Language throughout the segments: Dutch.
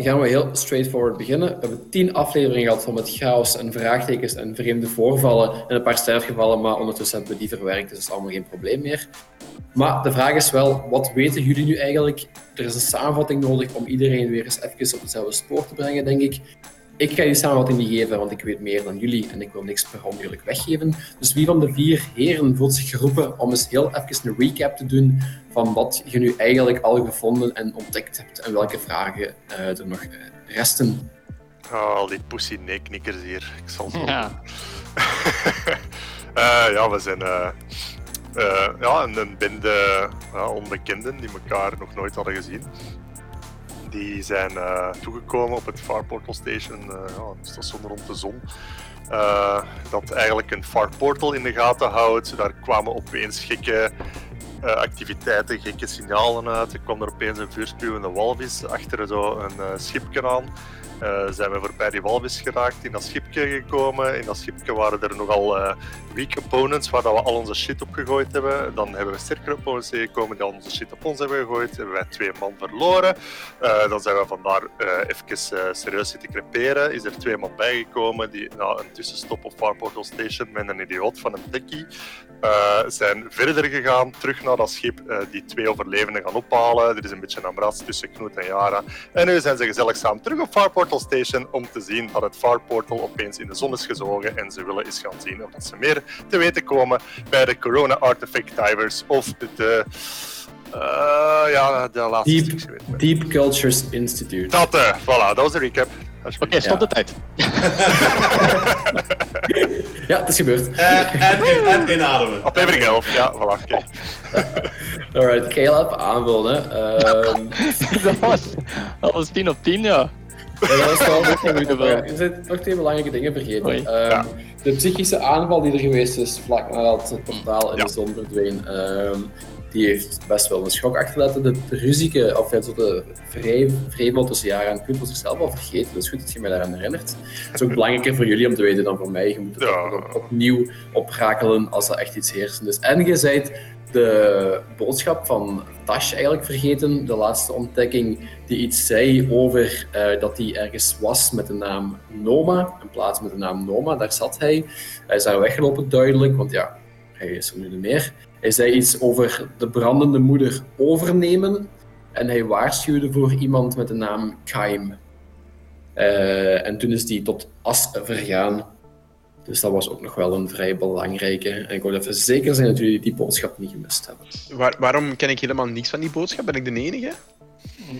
aflevering 11 gaan we heel straightforward beginnen. We hebben tien afleveringen gehad vol met chaos en vraagtekens en vreemde voorvallen en een paar sterfgevallen, maar ondertussen hebben we die verwerkt, dus dat is allemaal geen probleem meer. Maar de vraag is wel, wat weten jullie nu eigenlijk? Er is een samenvatting nodig om iedereen weer eens even op hetzelfde spoor te brengen, denk ik. Ik ga die samenvatting niet geven, want ik weet meer dan jullie en ik wil niks per onmiddellijk weggeven. Dus wie van de vier heren voelt zich geroepen om eens heel even een recap te doen van wat je nu eigenlijk al gevonden en ontdekt hebt en welke vragen uh, er nog uh, resten? Oh, al die pussy nee-knikkers hier. Ik zal zo... Ja. uh, ja, we zijn ja, een, een bende onbekenden die elkaar nog nooit hadden gezien die zijn uh, toegekomen op het Far Portal Station, uh, ja, een station rond de zon. Uh, dat eigenlijk een Far Portal in de gaten houdt. Daar kwamen opeens gekke activiteiten, gekke signalen uit. Er kwam er opeens een vuurspuwende walvis achter een schipje aan. Uh, zijn we voorbij die walvis geraakt, in dat schipje gekomen. In dat schipje waren er nogal uh, weak opponents waar dat we al onze shit op gegooid hebben. Dan hebben we sterkere opponents tegengekomen die al onze shit op ons hebben gegooid. Hebben wij twee man verloren. Uh, dan zijn we vandaar even serieus zitten creperen. Is er twee man bijgekomen die na een tussenstop op Far Portal Station met een idioot van een techie zijn verder gegaan, terug naar dat schip, die twee overlevenden gaan ophalen. Er is een beetje een tussen Knoet en Yara. En nu zijn ze gezellig samen terug op Far Station om te zien dat het Far Portal opeens in de zon is gezogen en ze willen eens gaan zien of ze meer te weten komen bij de Corona Artifact Divers of de... Uh, ja, de laatste Deep, Deep Cultures Institute. Dat, uh, voilà, dat was de recap. Oké, okay, stop ja. de tijd. ja, het is gebeurd. En, en, en inademen. Aflevering 11, ja, voilà. Okay. Alright, Caleb, aanvullen. Um... dat, was, dat was 10 op 10, ja. Ja, dat was wel Er zijn nog twee belangrijke dingen vergeten. Um, ja. De psychische aanval die er geweest is vlak nadat het portaal in ja. de zon verdween, um, die heeft best wel een schok achterlaten. De, de ruzieke, of ja, de vrevel tussen Jara en was zichzelf al vergeten. Dus goed dat je mij daaraan herinnert. Het is ook belangrijker voor jullie om te weten dan voor mij. Je moet het ja. op, opnieuw oprakelen als dat echt iets heersend is. En je zijt de boodschap van Tash eigenlijk vergeten, de laatste ontdekking, die iets zei over uh, dat hij ergens was met de naam Noma, in plaats met de naam Noma, daar zat hij. Hij is daar weggelopen duidelijk, want ja, hij is er nu niet meer. Hij zei iets over de brandende moeder overnemen en hij waarschuwde voor iemand met de naam Kaim. Uh, en toen is die tot as vergaan. Dus dat was ook nog wel een vrij belangrijke. En ik wil even zeker zijn dat jullie die boodschap niet gemist hebben. Waar, waarom ken ik helemaal niks van die boodschap? Ben ik de enige?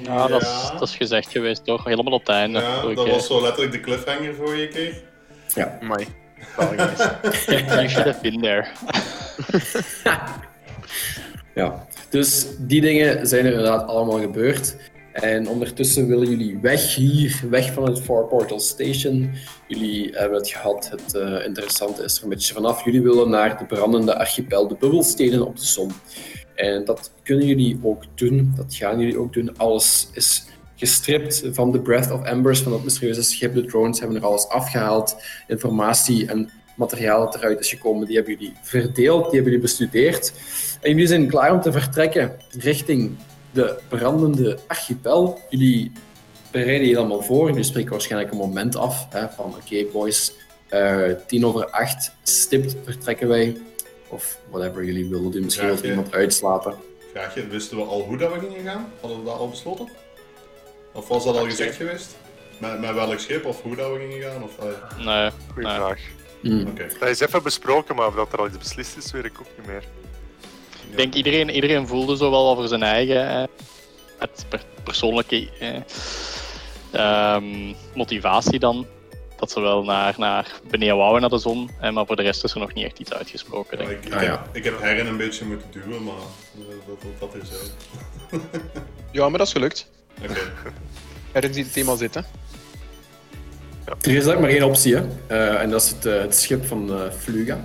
Ja, Dat, is, dat is gezegd geweest, toch? Helemaal op het einde. Ja, dat was zo letterlijk de cliffhanger voor je keer. Ja. Mooi. you should have been there. ja, dus die dingen zijn er inderdaad allemaal gebeurd. En ondertussen willen jullie weg hier, weg van het Four Portal Station. Jullie hebben het gehad, het uh, interessante is er een beetje vanaf. Jullie willen naar de brandende archipel, de bubbelsteden op de zon. En dat kunnen jullie ook doen, dat gaan jullie ook doen. Alles is gestript van de Breath of Embers, van dat mysterieuze schip. De drones hebben er alles afgehaald. Informatie en materiaal dat eruit is gekomen, die hebben jullie verdeeld, die hebben jullie bestudeerd. En jullie zijn klaar om te vertrekken richting de brandende archipel. Jullie bereiden je allemaal voor. Jullie spreken waarschijnlijk een moment af hè, van oké boys, uh, tien over acht, stipt vertrekken wij. Of whatever jullie willen doen. Misschien wil iemand uitslapen. je, wisten we al hoe dat we gingen gaan? Hadden we dat al besloten? Of was dat al gezegd geweest? Met, met welk schip of hoe dat we gingen gaan? Of, uh... Nee, goede vraag. Mm. Okay. Dat is even besproken, maar of dat er al iets beslist is, weet ik ook niet meer. Ik denk iedereen, iedereen voelde zo wel over zijn eigen eh, het persoonlijke eh, um, motivatie dan. Dat ze wel naar, naar beneden wouden naar de zon, eh, maar voor de rest is er nog niet echt iets uitgesproken. Denk ik. Ik, ah, ja. ik, heb Herren een beetje moeten duwen, maar dat, dat, dat is zo. ja, maar dat is gelukt. Oké. Okay. Herren ziet het eenmaal zitten. Ja. Er is ook maar één optie, hè. Uh, en dat is het, uh, het schip van uh, Fluga.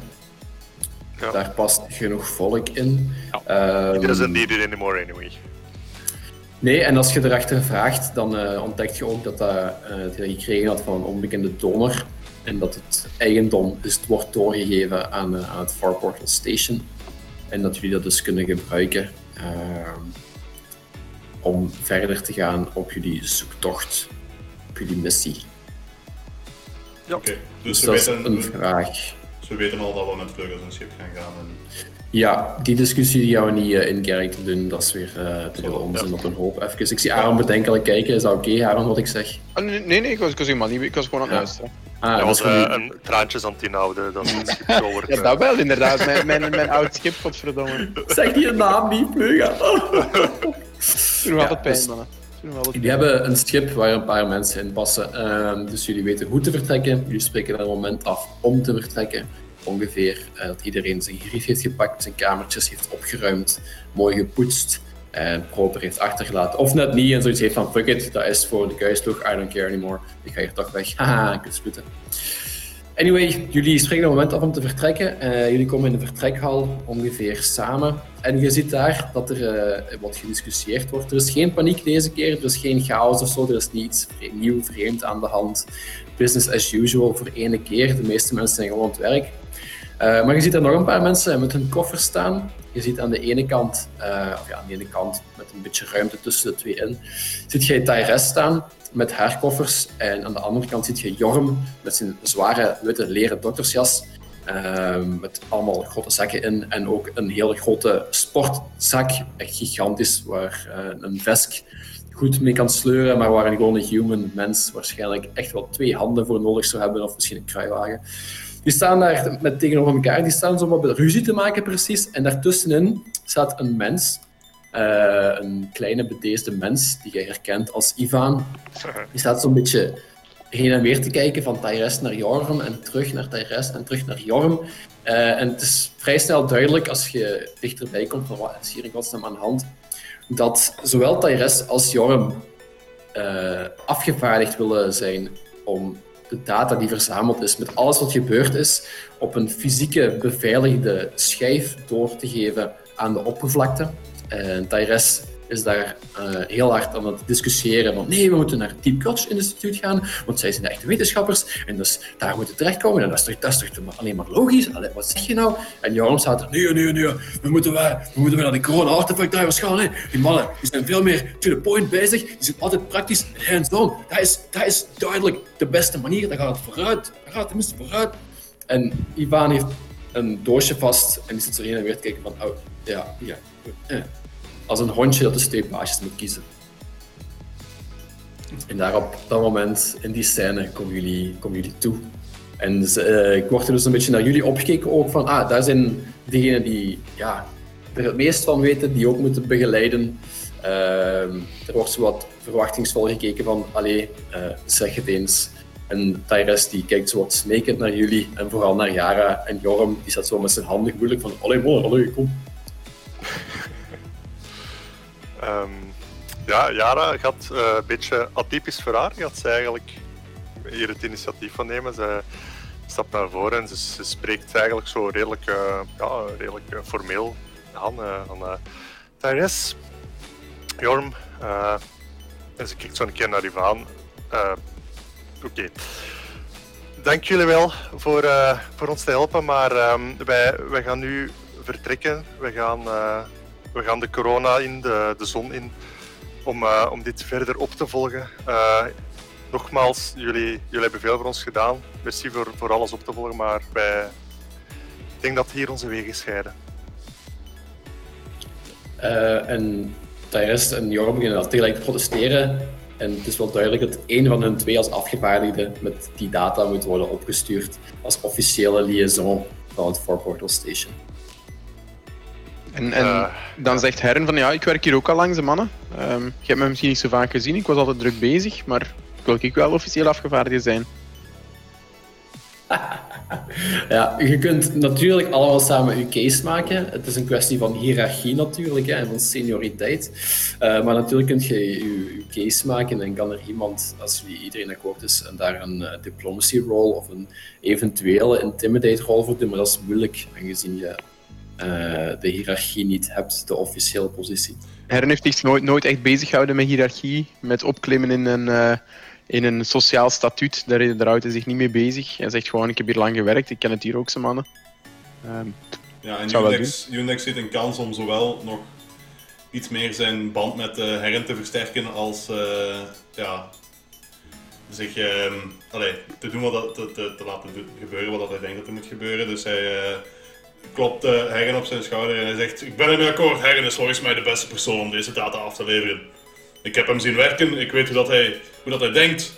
Ja. Daar past genoeg volk in. Ja. Um, It doesn't need it anymore anyway. Nee, en als je erachter vraagt, dan uh, ontdek je ook dat, dat, uh, dat je gekregen had van een onbekende donor. En dat het eigendom dus wordt doorgegeven aan, uh, aan het Far Portal Station. En dat jullie dat dus kunnen gebruiken om verder te gaan op jullie zoektocht, op jullie missie. Ja. Oké, dus, Dus dat is weten, een vraag. Ze weten al dat we met vleugels en schip gaan gaan. En... Ja, die discussie die gaan we niet eh, in Gerrit doen. Dat is weer eh te veel Zo, onzin ja. op een hoop. Even. Ik zie Aaron bedenkelijk kijken. Is dat oké, Aaron, wat ik zeg? Ah, nee, nee, nee, ik was, ik was helemaal niet. Ik was gewoon aan het Ja. luisteren. Ah, Hij dat was is gewoon niet- een traantjes aan het inhouden dat het schip zo wordt. Ja, dat wel, inderdaad. Mijn, mijn, mijn oud schip, godverdomme. Zeg die naam niet, Pleuga. Doe nog Ja, altijd pijn, dus- mannen. Jullie hebben een schip waar een paar mensen in passen. Ehm, dus jullie weten hoe te vertrekken. Jullie spreken een moment af om te vertrekken. Ongeveer eh, dat iedereen zijn grief heeft gepakt, zijn kamertjes heeft opgeruimd, mooi gepoetst en proper heeft achtergelaten. Of net niet en zoiets heeft van fuck it, dat is voor de kuisploeg, I don't care anymore. Ik ga hier toch weg. Haha, ik kan. Anyway, jullie spreken een moment af om te vertrekken. Eh, jullie komen in de vertrekhal ongeveer samen. En je ziet daar dat er eh, wat gediscussieerd wordt. Er is geen paniek deze keer, er is geen chaos of zo, er is niets nieuw, vreemd aan de hand. Business as usual voor ene keer. De meeste mensen zijn gewoon aan het werk. Eh, maar je ziet er nog een paar mensen met hun koffers staan. Je ziet aan de ene kant, of ja, aan de ene kant met een beetje ruimte tussen de twee in, ziet je Tyrese staan met haar koffers. En aan de andere kant ziet je Jorm met zijn zware witte leren doktersjas. ehm, met allemaal grote zakken in en ook een hele grote sportzak, echt gigantisch, waar eh, een vesk goed mee kan sleuren, maar waar een gewone human mens waarschijnlijk echt wel twee handen voor nodig zou hebben, of misschien een kruiwagen. Die staan daar met tegenover elkaar, die staan zo wat ruzie te maken precies. En daartussenin staat een mens, een kleine bedeesde mens, die je herkent als Ivan. Die staat zo'n beetje heen en weer te kijken, van Tyrese naar Jorm en terug naar Tyrese en terug naar Jorm. Eh, en het is vrij snel duidelijk, als je dichterbij komt, van wat is hier in godsnaam aan de hand, dat zowel Tyrese als Jorm eh, afgevaardigd willen zijn om de data die verzameld is met alles wat gebeurd is op een fysieke beveiligde schijf door te geven aan de oppervlakte. En Tyrese is daar eh, heel hard aan het discussiëren van nee, we moeten naar het Deep Crotch Instituut gaan, want zij zijn de echte wetenschappers en dus daar moeten we terechtkomen en dat is toch, dat toch alleen maar logisch? Allee, wat zeg je nou? En Joram staat er, nee, nee, nee, we moeten, we, we moeten naar die corona-artefact divers gaan. Hè. Die mannen die zijn veel meer to the point bezig, die zijn altijd praktisch hands-on. Dat is, dat is duidelijk de beste manier, daar gaat het vooruit, daar gaat het tenminste vooruit. En Ivan heeft een doosje vast en die zit heen en weer te kijken van, oh, ja, ja. Als een hondje dat de twee baasjes moet kiezen. En daar op dat moment, in die scène, komen jullie, komen jullie toe. En eh, ik word er dus een beetje naar jullie opgekeken ook van, ah, daar zijn diegenen die ja, er het meest van weten, die ook moeten begeleiden. Ehm, er wordt zo wat verwachtingsvol gekeken van, allee, eh, zeg het eens. En Tyrese die kijkt zo wat smekend naar jullie en vooral naar Yara en Jorm, die staat zo met zijn handen moeilijk van, allee man, allee, kom. Ehm, ja, Yara gaat eh, een beetje atypisch voor haar. Gaat ze eigenlijk hier het initiatief van nemen. Ze stapt naar voren en ze, spreekt eigenlijk zo redelijk, eh, ja, redelijk eh, formeel aan. van, eh Tyrese, Jorm. en ze kijkt zo een keer naar Ivan. Oké. Dank jullie wel voor, voor ons te helpen, maar ehm, wij, wij gaan nu vertrekken. We gaan, we gaan de corona in, de, de zon in, om, eh, om dit verder op te volgen. Eh, nogmaals, jullie, jullie hebben veel voor ons gedaan. Merci voor, voor alles op te volgen, maar wij, ik denk dat hier onze wegen scheiden. Eh, en Tyrese en Jorm beginnen tegelijk te protesteren. En het is wel duidelijk dat één van hun twee als afgevaardigde met die data moet worden opgestuurd als officiële liaison van het Fort Portal Station. En, en Eh, dan zegt Herren van ja, ik werk hier ook al langs de mannen. Ehm, je hebt me misschien niet zo vaak gezien, ik was altijd druk bezig, maar wil ik wel officieel afgevaardigd zijn. Ja, je kunt natuurlijk allemaal samen je case maken. Het is een kwestie van hiërarchie natuurlijk hè, en van senioriteit. Eh, maar natuurlijk kun je je, je case maken en kan er iemand, als jullie iedereen akkoord is, en daar een eh, diplomacy role of een eventuele intimidate rol voor doen. Maar dat is moeilijk, aangezien je eh, de hiërarchie niet hebt, de officiële positie. Herren heeft zich nooit, nooit echt bezig gehouden met hiërarchie, met opklimmen in een, eh, in een sociaal statuut. Daar, daar houdt hij zich niet mee bezig. Hij zegt gewoon, ik heb hier lang gewerkt, ik ken het hier ook, zijn mannen. Ehm, Ja, en Unix, Unix ziet een kans om zowel nog iets meer zijn band met uh, Herren te versterken als uh, ja, zich uh, allee, te doen wat dat, te, te, te, laten gebeuren wat hij denkt dat er moet gebeuren. Dus hij klopt Herren op zijn schouder en hij zegt: Ik ben ermee akkoord, Herren is volgens mij de beste persoon om deze data af te leveren. Ik heb hem zien werken, ik weet hoe, dat hij, hoe dat hij denkt.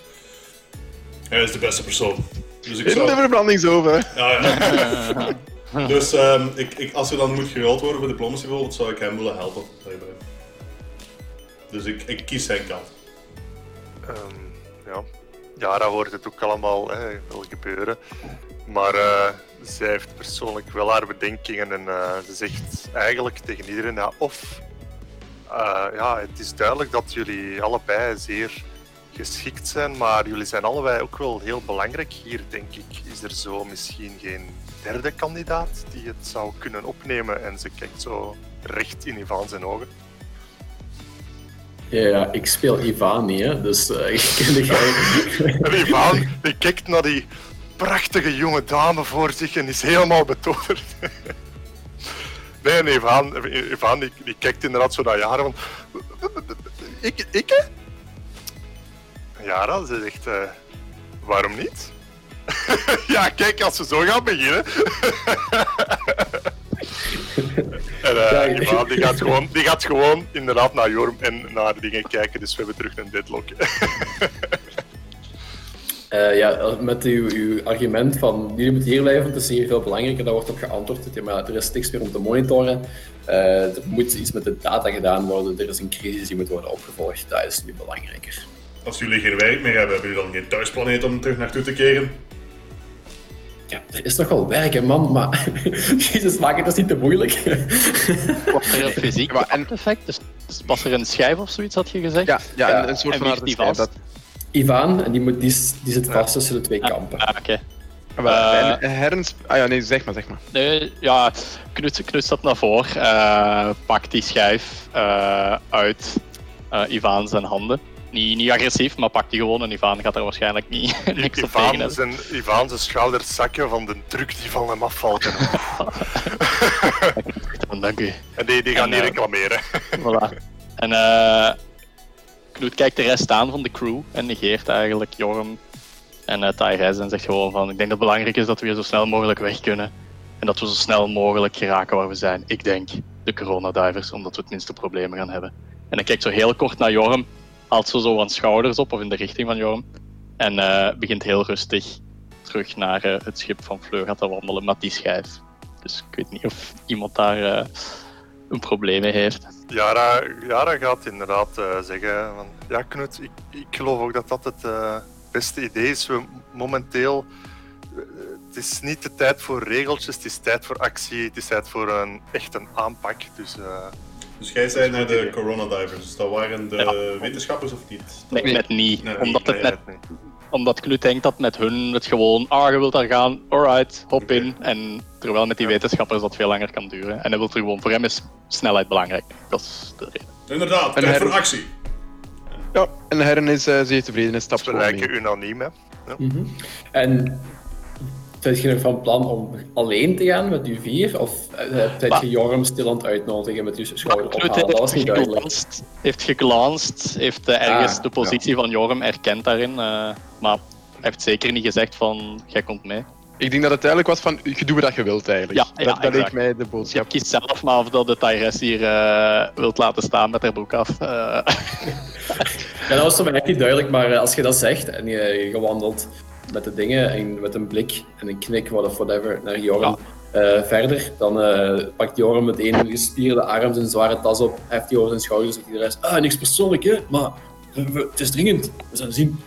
Hij is de beste persoon. Dus ik zou... In de verbrandingsoven. Ja, ja. dus um, ik, ik, als er dan moet geruild worden voor diplomatie bijvoorbeeld, zou ik hem willen helpen. Dus ik, ik kies zijn kant. Um, ja. ja, dat hoort het ook allemaal hè, wel gebeuren. Maar uh, zij heeft persoonlijk wel haar bedenkingen en uh, ze zegt eigenlijk tegen iedereen, ja, of uh, ja, het is duidelijk dat jullie allebei zeer geschikt zijn, maar jullie zijn allebei ook wel heel belangrijk hier, denk ik. Is er zo misschien geen derde kandidaat die het zou kunnen opnemen? En ze kijkt zo recht in Ivan zijn ogen. Ja, ja ik speel Ivan niet, hè, dus uh, ik ken de Ivan, die kijkt naar die prachtige jonge dame voor zich en is helemaal betoverd. nee, en Ivan, Ivan die, die kijkt inderdaad zo naar jaren van... Ik, ik, Jara, ze zegt, uh, waarom niet? ja, kijk, als ze zo gaan beginnen. en uh, ja, die, gaat gewoon, die gaat gewoon inderdaad naar Jorm en naar dingen kijken, dus we hebben terug een deadlock. Uh, ja, met uw, uw, argument van jullie moeten hier blijven, het is hier veel belangrijker, daar wordt op geantwoord. Ja, maar er is niks meer om te monitoren. Uh, er moet iets met de data gedaan worden, er is een crisis die moet worden opgevolgd. Dat is nu belangrijker als jullie geen werk meer hebben, hebben jullie dan geen thuisplaneet om terug naartoe te keren? Ja, er is toch wel werk, man, maar Jezus, maak het dus niet te moeilijk. Wat er een fysiek maar, en... effect? Dus, dus was er een schijf of zoiets, had je gezegd? Ja, ja, een, een soort van schijf. Dat... Ivan, en die, moet, die, die zit vast tussen de twee kampen. Ah, oké. Okay. Uh, Herns... Ah ja, nee, zeg maar, zeg maar. Nee, ja, Knut, Knut staat naar voren, uh, pakt die schijf uh, uit Ivan zijn handen niet, niet agressief, maar pakt hij gewoon en Ivan gaat er waarschijnlijk niet niks op tegen zijn, Ivan zijn schouders zakken van de druk die van hem afvalt. Dank u. En die, die gaan en, niet uh, reclameren. voilà. En uh, Knut kijkt de rest aan van de crew en negeert eigenlijk Jorm en uh, en zegt gewoon van ik denk dat het belangrijk is dat we hier zo snel mogelijk weg kunnen. En dat we zo snel mogelijk geraken waar we zijn. Ik denk de coronadivers, omdat we het minste problemen gaan hebben. En dan kijkt zo heel kort naar Jorm haalt zo, zo aan schouders op of in de richting van Jorm. En uh, begint heel rustig terug naar uh, het schip van Fleur te wandelen met die schijf. Dus ik weet niet of iemand daar een probleem mee heeft. Yara, Yara gaat inderdaad zeggen: van, Ja, Knut, ik, ik geloof ook dat dat het beste idee is. We momenteel. Het is niet de tijd voor regeltjes, het is tijd voor actie, het is tijd voor een, echt een aanpak. Dus dus jij zei naar de coronadivers, dus dat waren de wetenschappers of niet? Nee, net niet. omdat, het net, omdat Knut denkt dat met hun het gewoon, ah, je wilt daar gaan, alright, hop in. En terwijl met die wetenschappers dat veel langer kan duren. En hij wil er gewoon, voor hem is snelheid belangrijk. Dat is de reden. Inderdaad, tijd her... voor actie. Ja, en Herren is uh, zeer tevreden en stapt We lijken unaniem, hè. Ja. Mm -hmm. En Zijt je nog van plan om alleen te gaan met u vier? Of heb je Jorm stil aan het uitnodigen met uw schouder ophalen? Dat was niet duidelijk. heeft geglansd, heeft uh, ergens ah, de positie van Jorm erkend daarin. Uh, maar heeft zeker niet gezegd van, jij komt mee. Ik denk dat het eigenlijk was van, je doet wat je wilt eigenlijk. Ja, dat, dat leek mij de boodschap. Je kiest zelf maar of dat de Tyrese hier uh, wilt laten staan met haar broek af. ja, dat was voor mij echt niet duidelijk, maar als je dat zegt en je, je wandelt met de dingen en met een blik en een knik of whatever naar Joram uh, verder. Dan uh, pakt Joram met een gespierde arm zijn zware tas op, heft die over zijn schouders en de rest. Ah, niks persoonlijk hè, maar het is dringend, we zullen zien.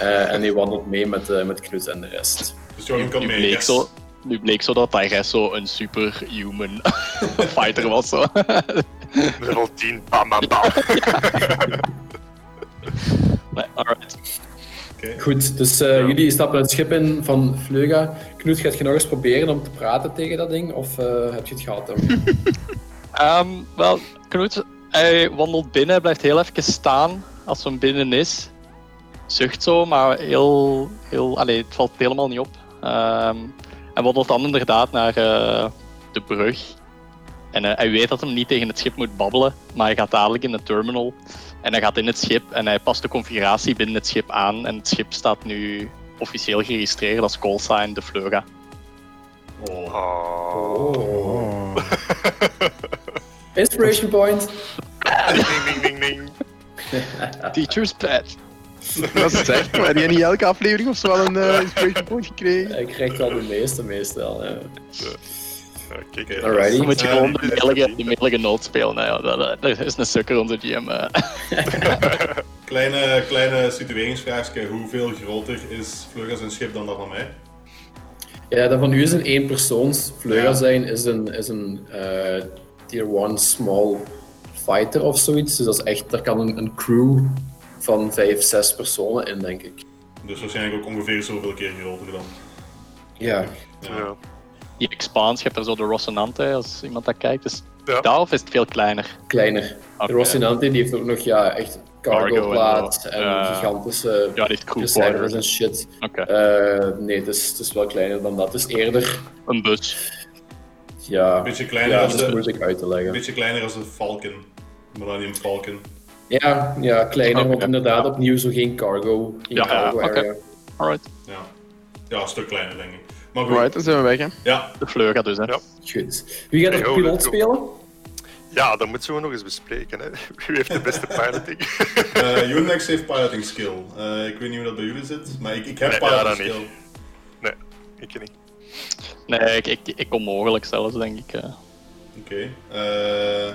Uh, en hij wandelt mee met, met Knut en de rest. Dus Joram kan mee, bleek zo, Nu bleek zo dat hij zo een superhuman fighter was. Zo. Level 10, bam bam bam. nee, Goed, dus uh, ja. jullie stappen het schip in van Vleuga. Knut, gaat je nog eens proberen om te praten tegen dat ding? Of uh, heb je het gehad? um, wel, Knut, hij wandelt binnen, blijft heel even staan als hij binnen is. Zucht zo, maar heel, heel, allez, het valt helemaal niet op. Um, en wandelt dan inderdaad naar uh, de brug. En uh, hij weet dat hij niet tegen het schip moet babbelen, maar hij gaat dadelijk in de terminal. En hij gaat in het schip en hij past de configuratie binnen het schip aan. En het schip staat nu officieel geregistreerd als callsign de Fleuga. Oh. Oh. Inspiration point. ding, ding, ding, ding. Teacher's pet. Dat is echt, maar heb je niet elke aflevering of zo wel een uh, inspiration point gekregen? Ik krijg wel de meeste meestal, ja. Alrighty. Dan moet je Eh, gewoon de middelige noot spelen. Nou ja, dat, dat- dat is een sukker onze GM. eh. Kleine, kleine situeringsvraagje. Hoeveel groter is Vleugas een schip dan dat van mij? Ja, dat van u is een éénpersoons. Vleuga Ja. zijn is een, is een eh, tier 1 small fighter of zoiets. Dus dat is echt, daar kan een, een crew van 5, 6 personen in, denk ik. Dus waarschijnlijk ook ongeveer zoveel keer groter dan. Ja, Ja. Die Expans, je hebt er zo de Rocinante, als iemand dat kijkt. Is Ja. daar of is het veel kleiner? kleiner. De Rocinante die heeft ook nog ja, echt Cargo cargo plaat en gigantische Ja, en shit. Eh, nee, het is, het is wel kleiner dan dat. Het is eerder, een bus. ja, Een beetje kleiner, ja als dat is de, moeilijk uit te een leggen. beetje kleiner als de Falcon. Millennium Falcon. Ja, ja kleiner, Oké. want inderdaad opnieuw zo geen cargo, geen Ja, cargo ja, oké. area. Alright. Ja. ja, een stuk kleiner denk ik. Maar goed, Right, dan zijn we weg, hè. ja. De Fleuga dus, hè. Ja. Goed. Wie gaat er piloot let's go. spelen? ja, dat moeten we nog eens bespreken. Hè. Wie heeft de beste piloting? Eh Unix heeft piloting skill. Eh, ik weet niet hoe dat bij jullie zit, maar ik, ik heb Nee, ja, piloting niet. skill. nee, ik niet. Nee, ik, ik, ik onmogelijk zelfs, denk ik. eh. Oké. eh,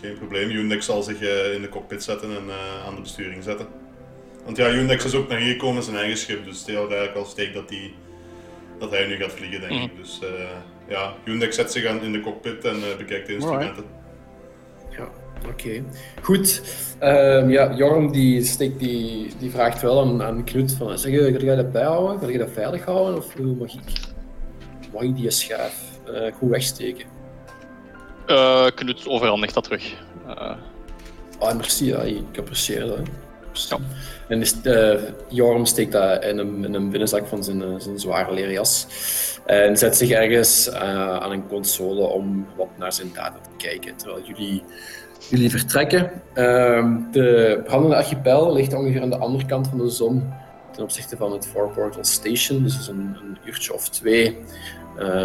geen probleem. Unix zal zich eh, in de cockpit zetten en eh, aan de besturing zetten. Want ja, Unix is ook naar hier gekomen met zijn eigen schip, dus het is eigenlijk al steek dat, die, dat hij nu gaat vliegen, denk ik. Dus eh, ja, Unix zet zich aan in de cockpit en eh, bekijkt de instrumenten. Ja, oké. Goed. Ehm, ja, Jorm die, steekt die, die vraagt wel aan, aan Knut van, zeg, je, ga je dat bijhouden? Ga je dat veilig houden? Of hoe mag ik, mag ik die schaaf eh, goed wegsteken? Eh, Knut overhandigt dat terug. Eh, Ah, merci, ja, ik apprecieer dat. hè. Merci. En eh, Jorm steekt dat in een, in een binnenzak van zijn, eh, zware leren jas. En zet zich ergens eh, aan een console om wat naar zijn data te kijken. Terwijl jullie, jullie vertrekken. Ehm, de brandende archipel ligt ongeveer aan de andere kant van de zon. Ten opzichte van het Four Portal Station. Dus is een, een uurtje of twee.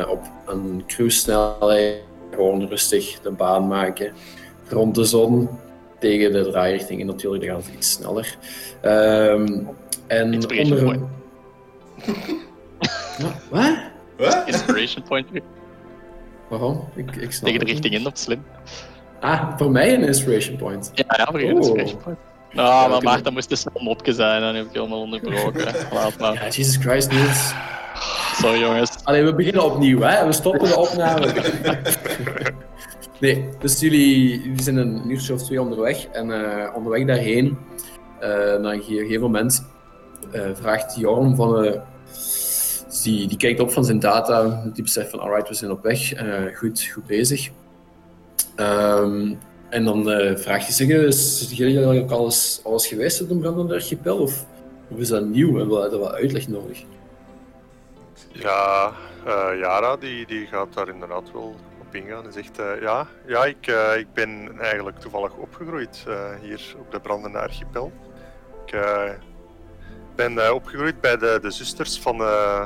op een cruise-snelheid. Gewoon rustig de baan maken. Rond de zon tegen de draairichting en natuurlijk dan gaat het iets sneller. Ehm, en Inspiration onder... Wat? Wat? Inspiration point. Waarom? Ik, ik snap Tegen de richting in, op slim. Ah, voor mij een inspiration point. Ja, ja, voor je Oeh. inspiration point. Nou, Ja, maar ik- Maarten moest een snel mopje zijn, dan heb ik helemaal onderbroken. Laat maar. Ja, Jesus Christ, Niels. Sorry jongens. Allee, we beginnen opnieuw, hè? We stoppen de opname. nee, dus jullie, jullie zijn een uurtje of twee onderweg. En eh, onderweg daarheen, eh naar een gegeven moment, eh, vraagt Jorm van... die, die kijkt op van zijn data, die beseft van, alright, we zijn op weg. goed, goed bezig. Ehm, en dan vraagt hij zich, is jullie eigenlijk alles, alles geweest op de brandende archipel? Of, of is dat nieuw en we hebben wat uitleg nodig? Ja, Yara die, die gaat daar inderdaad wel op ingaan en zegt eh, ja, ja ik, eh, ik ben eigenlijk toevallig opgegroeid eh, hier op de brandende archipel. Ik eh, ben opgegroeid bij de, de zusters van eh,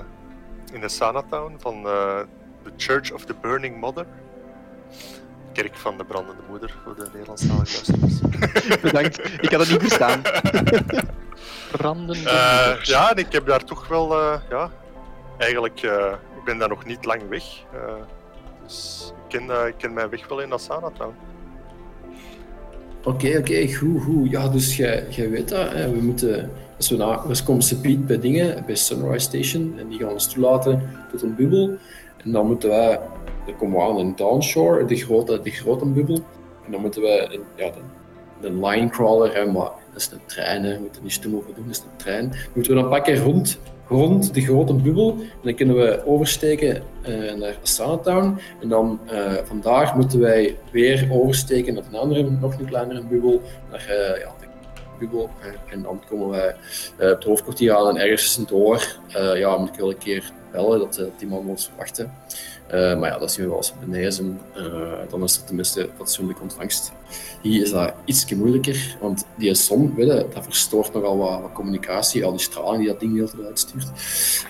in de Sanatown van eh The Church of the Burning Mother. Kerk van de brandende moeder voor de Nederlandstalige luisteraars. Bedankt. Ik had het niet verstaan. Brandende Eh, ja, en ik heb daar toch wel, eh, ja, eigenlijk, eh, ik ben daar nog niet lang weg. Ik ken, mijn weg wel in Asana Town. Oké, oké, goed, goed. Ja, dus jij weet dat. Hè. We moeten, als we naar, we komen subiet bij dingen, bij Sunrise Station, en die gaan ons toelaten tot een bubbel. En dan moeten wij, dan komen we aan in Downshore, de grote, de grote bubbel. En dan moeten we, ja, de, line crawler, hè, maar dat is een trein, hè. we moeten niet stom over doen, dat is een trein. Moeten we dan pakken rond, rond de grote bubbel, en dan kunnen we oversteken eh, naar Asana Town. En dan eh, vandaar moeten wij weer oversteken naar een andere, nog een kleinere bubbel, naar eh, ja, bubbel. en dan komen wij op het hoofdkwartier aan en ergens door. ja, moet ik wel een keer bellen dat die man ons verwachten. Uh, maar ja, dat zien we wel als zijn. Uh, dan is er tenminste fatsoenlijke ontvangst. Hier is dat iets moeilijker, want die zon, weet je, dat verstoort nogal wat, communicatie, al die straling die dat ding heel tijd uitstuurt.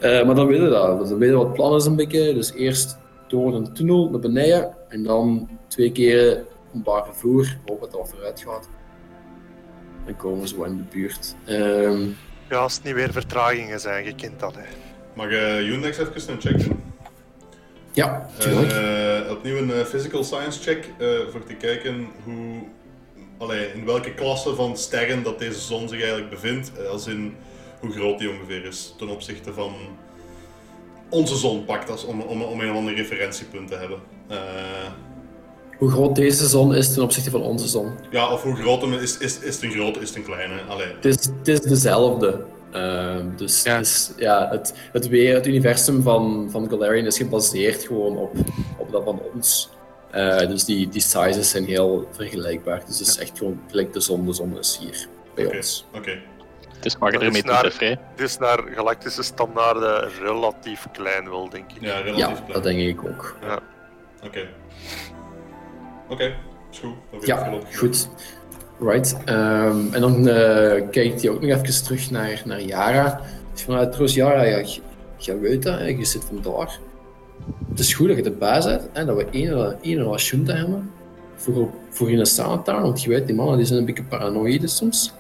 Maar dan weten we dat. Dan weten we wat plannen is een beetje. Dus eerst door een tunnel naar beneden en dan twee keer een paar vervoer, hopen dat het vooruit gaat. Dan komen we zo in de buurt. Ehm, ja, als het niet weer vertragingen zijn, je kent dat. Hè. Mag uh, Unix even een check doen? Ja, uh, opnieuw een uh, physical science check uh, voor te kijken hoe, allee, in welke klasse van sterren dat deze zon zich eigenlijk bevindt. als in hoe groot die ongeveer is ten opzichte van onze zon pakt, als, om, om, om een of ander referentiepunt te hebben. hoe groot deze zon is ten opzichte van onze zon? Ja, of hoe groot hem is, is, is het een grote, is het een kleine? Allee. Het, is, het is dezelfde. Ehm, dus ja. Dus, ja, het, het, weer, het universum van, van Galarian is gebaseerd gewoon op, op dat van ons. Uh, dus die, die sizes zijn heel vergelijkbaar. Dus het is echt gewoon gelijk de zon. De zon is hier bij ons. Oké. Okay. Dus mag er mee te Dus naar galactische standaarden relatief klein wel, denk ik. Ja, relatief ja, klein. dat denk ik ook. Ja. Oké. Oké, is goed. Ja, goed. Right. Um, en dan uh, kijkt hij ook nog even terug naar, naar Yara. Vanuit trouwens, Yara, ja, je, weet dat, je zit vandaar. Het is goed dat je de baas en dat we één, één relation hebben voor, voor in een samentaan, want je weet, die mannen die zijn een beetje paranoïde soms.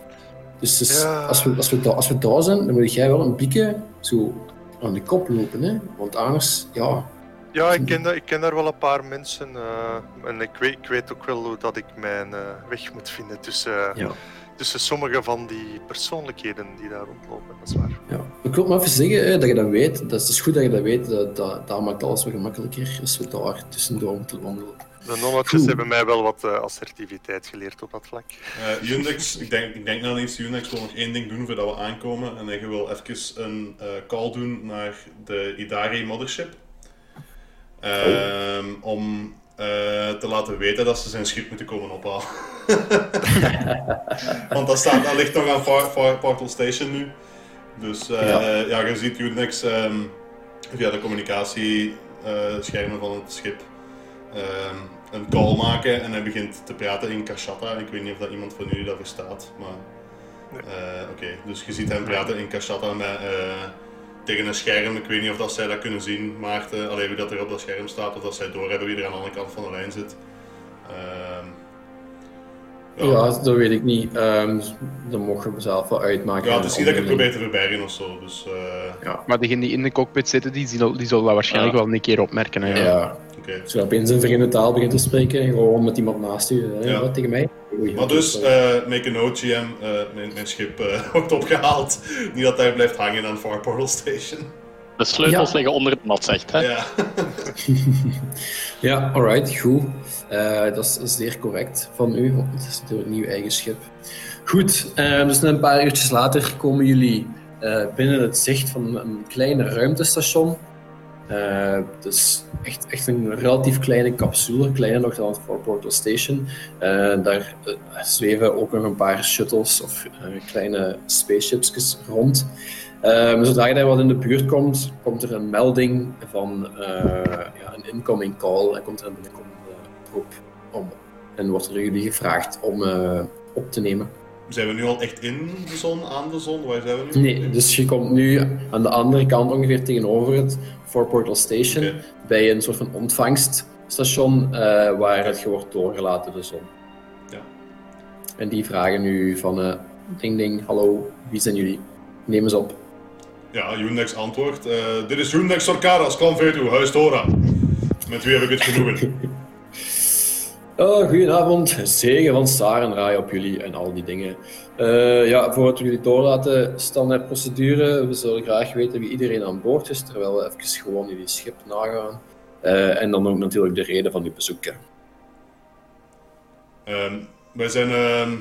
Dus, dus ja. als, we, als, we als we daar zijn, dan moet jij wel een beetje zo aan de kop lopen, hè? want anders, ja, ja, ik ken, dat, ik ken daar wel een paar mensen. Uh, en ik weet, ik weet ook wel hoe dat ik mijn uh, weg moet vinden tussen, ja. tussen sommige van die persoonlijkheden die daar rondlopen. Dat is waar. Ja. Ik wil maar even zeggen hè, dat je dat weet. Dat is goed dat je dat weet. Dat, dat, dat maakt alles wat gemakkelijker als we daar tussendoor moeten wandelen. De nonnetjes hebben mij wel wat uh, assertiviteit geleerd op dat vlak. Uh, Unix, ik denk, ik denk nou eens, Unix wil nog één ding doen voordat we aankomen. En je wil even een uh, call doen naar de Idari Mothership. Um, om uh, te laten weten dat ze zijn schip moeten komen ophalen. Want dat, staat, dat ligt nog aan Far, Far, Portal Station nu. Dus uh, ja. ja. je ziet Unix um, via de communicatieschermen uh, van het schip um, een call maken en hij begint te praten in Kashata. Ik weet niet of dat iemand van jullie dat verstaat, maar oké. Okay. Dus je ziet hem praten in Kashata met tegen een scherm. Ik weet niet of dat zij dat kunnen zien, Maarten. Alleen wie dat er op dat scherm staat, of dat zij doorhebben wie er aan de andere kant van de lijn zit. Uh, ja. ja. dat weet ik niet. Um, dat mocht je mezelf wel uitmaken. Ja, het is niet dat ik het probeer te verbergen of zo. Dus, uh... ja. Maar degene die in de cockpit zitten, die, zullen, die zullen dat waarschijnlijk wel een keer opmerken. Hè, ja. Okay. Als je opeens een vreemde taal begint te spreken, gewoon met iemand naast je, ja. tegen mij. Maar dus, uh, make a note, GM, uh, mijn, mijn, schip uh, wordt opgehaald. Niet dat hij blijft hangen aan Far Portal Station. De sleutels ja. liggen onder het mat, zegt hè? Ja, ja alright, goed. dat is zeer correct van u, want het is natuurlijk een nieuw eigen schip. Goed, dus een paar uurtjes later komen jullie binnen het zicht van een kleine ruimtestation. Uh, dus echt, echt een relatief kleine capsule, kleiner nog dan het Fort Portal Station. Uh, daar uh, zweven ook nog een paar shuttles of kleine spaceships rond. zodra je daar wat in de buurt komt, komt er een melding van ja, een incoming call en komt er een binnenkomende groep om. En wordt er jullie gevraagd om op te nemen. Zijn we nu al echt in de zon, aan de zon? Waar zijn we nu? Nee, dus je komt nu aan de andere kant ongeveer tegenover het Fort Portal Station, okay. bij een soort van ontvangststation uh, waar het wordt doorgelaten, de zon. Ja. En die vragen nu van, uh, ding ding, hallo, wie zijn jullie? Neem eens op. Ja, Unix antwoordt, uh, dit is Unix Sorcaras, Clan Vetu, Huis Dora. Met wie heb ik het genoegen? Oh, goedenavond. Zegen van Sarenraai op jullie en al die dingen. Uh, ja, voordat we jullie doorlaten, standaard procedure. We zullen graag weten wie iedereen aan boord is, terwijl we even gewoon jullie schip nagaan. Uh, en dan ook natuurlijk de reden van uw bezoek. Um, wij zijn uh,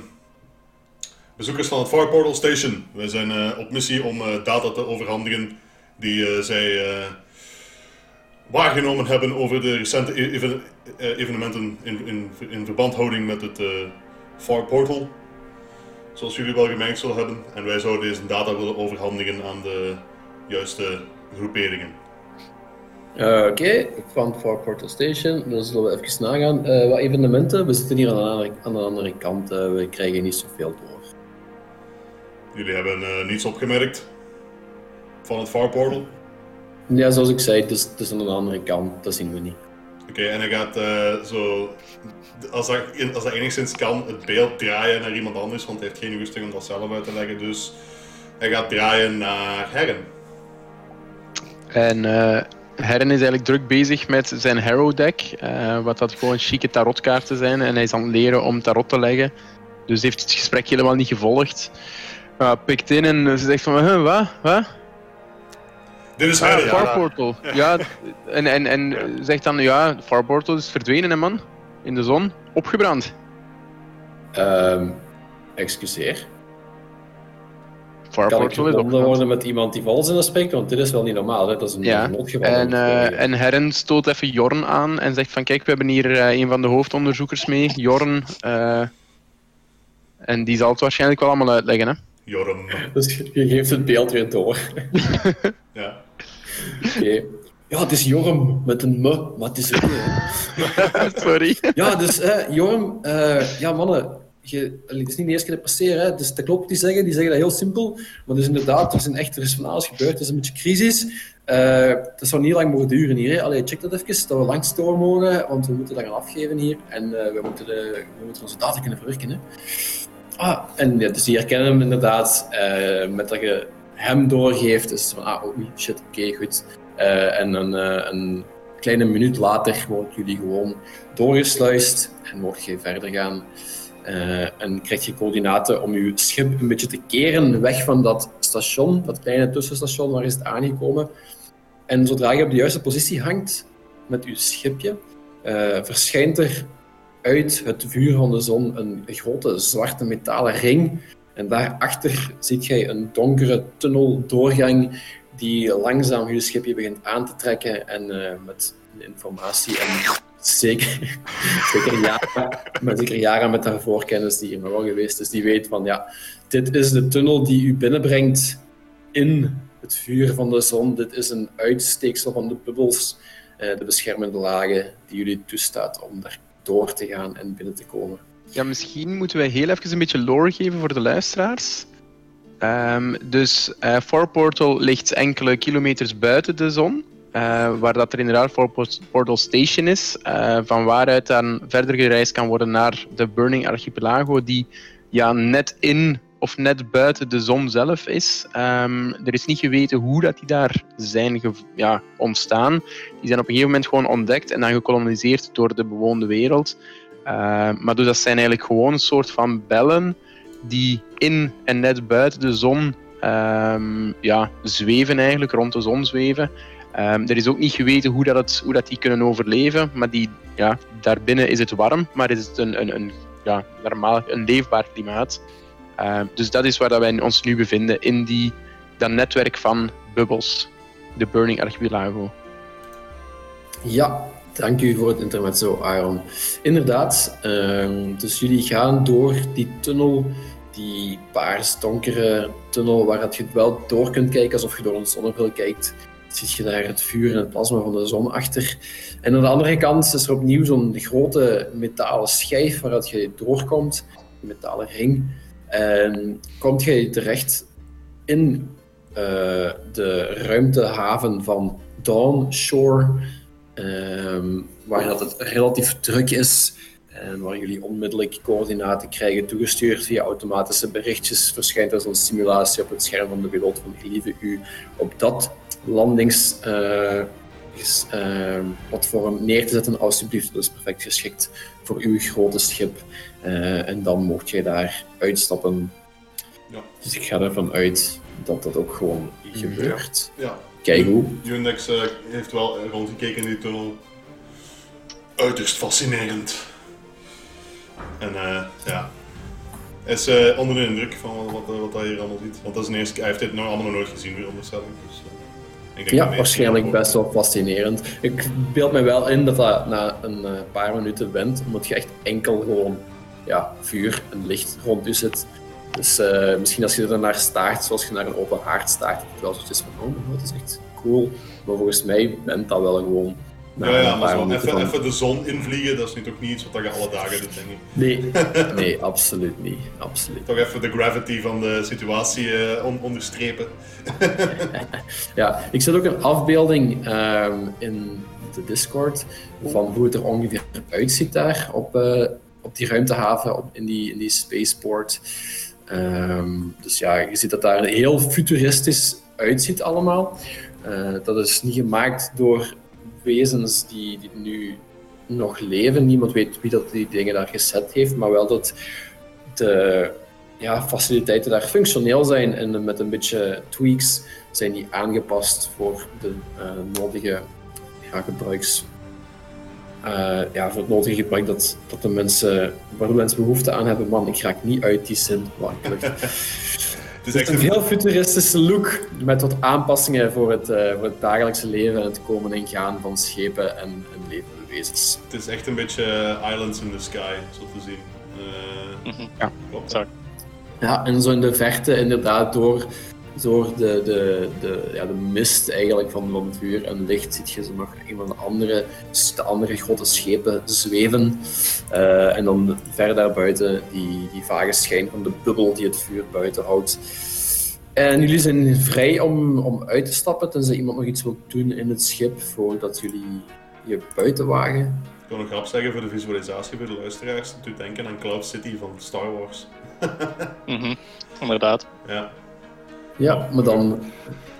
bezoekers van het Far Portal Station. Wij zijn uh, op missie om data te overhandigen die zij waargenomen hebben over de recente e-, evenementen in, in, in verbandhouding met het Far Portal. zoals jullie wel gemerkt zullen hebben. En wij zouden deze data willen overhandigen aan de juiste groeperingen. Uh, Oké, van Far Portal Station, dan zullen we even nagaan. Uh, wat evenementen? We zitten hier aan de andere, aan de andere kant, uh, we krijgen niet zoveel door. Jullie hebben niets opgemerkt van het Far Portal? Ja, zoals ik zei, het is, het is aan de andere kant, dat zien we niet. Oké, en hij gaat zo, als dat, als enigszins kan, het beeld draaien naar iemand anders, want hij heeft geen rusting om dat zelf uit te leggen, dus hij gaat draaien naar Herren. En Herren is eigenlijk druk bezig met zijn Harrow deck, uh, wat dat gewoon chique tarotkaarten zijn. En hij is aan het leren om tarot te leggen. Dus heeft het gesprek helemaal niet gevolgd. Uh, pikt in en ze zegt van, huh, wat? Wat? Dit is Herren, ah, Far Portal. Ja, en, en, en zegt dan, ja, Far Portal is verdwenen, hè man. In de zon. Opgebrand. Um, excuseer? Farport kan ik verbonden worden met iemand die vals in de spreekt? Want dit is wel niet normaal, hè? dat is een ja. En, uh, en Herren stoot even Jorn aan en zegt van kijk, we hebben hier uh, een van de hoofdonderzoekers mee, Jorn. Uh, en die zal het waarschijnlijk wel allemaal uitleggen. Hè? Jorn. Dus je geeft het beeld weer door. ja. Oké. Okay. Ja, het is Jorm met een me. Wat is het? Sorry. Ja, dus uh, Jorm, uh, ja mannen, je, het is niet de eerste keer dat passeren, hè. Dus dat klopt die zeggen, die zeggen dat heel simpel. Maar dus inderdaad, er, zijn echt, er is van alles gebeurd, het is een beetje crisis. Uh, dat zou niet lang mogen duren hier. Hè. Allee, check dat even, dat we langs door mogen, want we moeten dat gaan afgeven hier. En uh, we, moeten de, we moeten onze data kunnen verwerken. Hè. Ah, en ja, dus die herkennen hem inderdaad, met dat je hem doorgeeft. Dus van, ah, oh, shit, oké, goed. en een, een kleine minuut later wordt jullie gewoon doorgesluist en mocht je verder gaan. Uh, en krijg je coördinaten om je schip een beetje te keren weg van dat station, dat kleine tussenstation, waar is het aangekomen. En zodra je op de juiste positie hangt met je schipje, verschijnt er uit het vuur van de zon een grote zwarte metalen ring. En daarachter ziet je een donkere tunneldoorgang die langzaam je schipje begint aan te trekken en uh, met informatie en zeker, zeker, met, zeker jaren met haar voorkennis die hier nog wel geweest is, die weet van ja, dit is de tunnel die u binnenbrengt in het vuur van de zon. Dit is een uitsteeksel van de bubbels, eh, de beschermende lagen die jullie toestaat om daar door te gaan en binnen te komen. Ja, misschien moeten wij heel even een beetje lore geven voor de luisteraars. Um, dus uh, Far Portal ligt enkele kilometers buiten de zon. Uh, waar dat er inderdaad voor Portal Station is, uh, van waaruit dan verder gereisd kan worden naar de Burning Archipelago, die ja, net in of net buiten de zon zelf is. Um, er is niet geweten hoe dat die daar zijn ja, ontstaan. Die zijn op een gegeven moment gewoon ontdekt en dan gekoloniseerd door de bewoonde wereld. Uh, maar dus dat zijn eigenlijk gewoon een soort van bellen die in en net buiten de zon um, ja, zweven eigenlijk, rond de zon zweven. Um, er is ook niet geweten hoe, dat het, hoe dat die kunnen overleven, maar die, ja, daarbinnen is het warm, maar is het een, een, een ja, normaal, een leefbaar klimaat. Um, dus dat is waar dat wij ons nu bevinden, in die, dat netwerk van bubbels, de Burning Archipelago. Ja, dank u voor het intermezzo, Aaron. Inderdaad, um, dus jullie gaan door die tunnel, die paars-donkere tunnel, waar je wel door kunt kijken alsof je door een zonnebril kijkt ziet je daar het vuur en het plasma van de zon achter. En aan de andere kant is er opnieuw zo'n grote metalen schijf waaruit je doorkomt, een metalen ring. En komt je terecht in uh, de ruimtehaven van Dawn Shore, um, waar dat het relatief druk is en waar jullie onmiddellijk coördinaten krijgen toegestuurd via automatische berichtjes. Verschijnt er zo'n simulatie op het scherm van de piloot van gelieve u op dat landingsplatform uh, neer te zetten, alsjeblieft. Dat is perfect geschikt voor uw grote schip. Uh, en dan mocht je daar uitstappen. Ja. Dus ik ga ervan uit dat dat ook gewoon gebeurt. Ja. ja. Hoe. Unix uh, heeft wel rondgekeken in die tunnel. Uiterst fascinerend. En uh, ja, is uh, onder de indruk van wat, wat, hij hier allemaal ziet. Want dat is een eerste, hij heeft dit nog allemaal nog nooit gezien, weer onderstelling. Dus, ja, waarschijnlijk best wel fascinerend. Ik beeld me wel in dat dat na een eh, paar minuten bent, omdat je echt enkel gewoon ja, vuur en licht rond je zit. Dus uh, misschien als je er naar staart, zoals je naar een open haard staart, dat het wel zoiets van, oh, dat is echt cool. Maar volgens mij bent dat wel gewoon ja, ja, maar zo even, even, de zon invliegen, dat is nu toch niet iets wat je alle dagen doet, denk ik. Nee, nee absoluut niet. Absoluut. Toch even de gravity van de situatie uh, onderstrepen. ja, ik zet ook een afbeelding um, in de Discord van hoe het er ongeveer uitziet daar op, uh, op die ruimtehaven, op, in, die, in die spaceport. Um, dus ja, je ziet dat daar heel futuristisch uitziet allemaal. Uh, dat is niet gemaakt door wezens die, die nu nog leven. Niemand weet wie dat die dingen daar gezet heeft, maar wel dat de ja, faciliteiten daar functioneel zijn en met een beetje tweaks zijn die aangepast voor de uh, nodige ja, gebruiks. Uh, ja, voor het nodige gebruik dat, dat de mensen, waar de mensen behoefte aan hebben. Man, ik raak niet uit die zin. Het is echt een heel futuristische look met wat aanpassingen voor het, uh, voor het dagelijkse leven en het komen en gaan van schepen en, en levende wezens. Het is echt een beetje eh, Islands in the Sky, zo te zien. Uh, Ja, klopt. Ja, en zo in de verte inderdaad door, door de, de, de, ja, de mist eigenlijk van, van vuur en licht ziet je zo nog een van de andere, de andere grote schepen zweven. Uh, en dan ver daarbuiten die, die vage schijn van de bubbel die het vuur buiten houdt. En jullie zijn vrij om, om uit te stappen, tenzij iemand nog iets wil doen in het schip voordat jullie je buiten wagen. Ik wil nog grap zeggen voor de visualisatie voor de luisteraars. Doe denken aan Cloud City van Star Wars. mm inderdaad. Ja. Ja, maar dan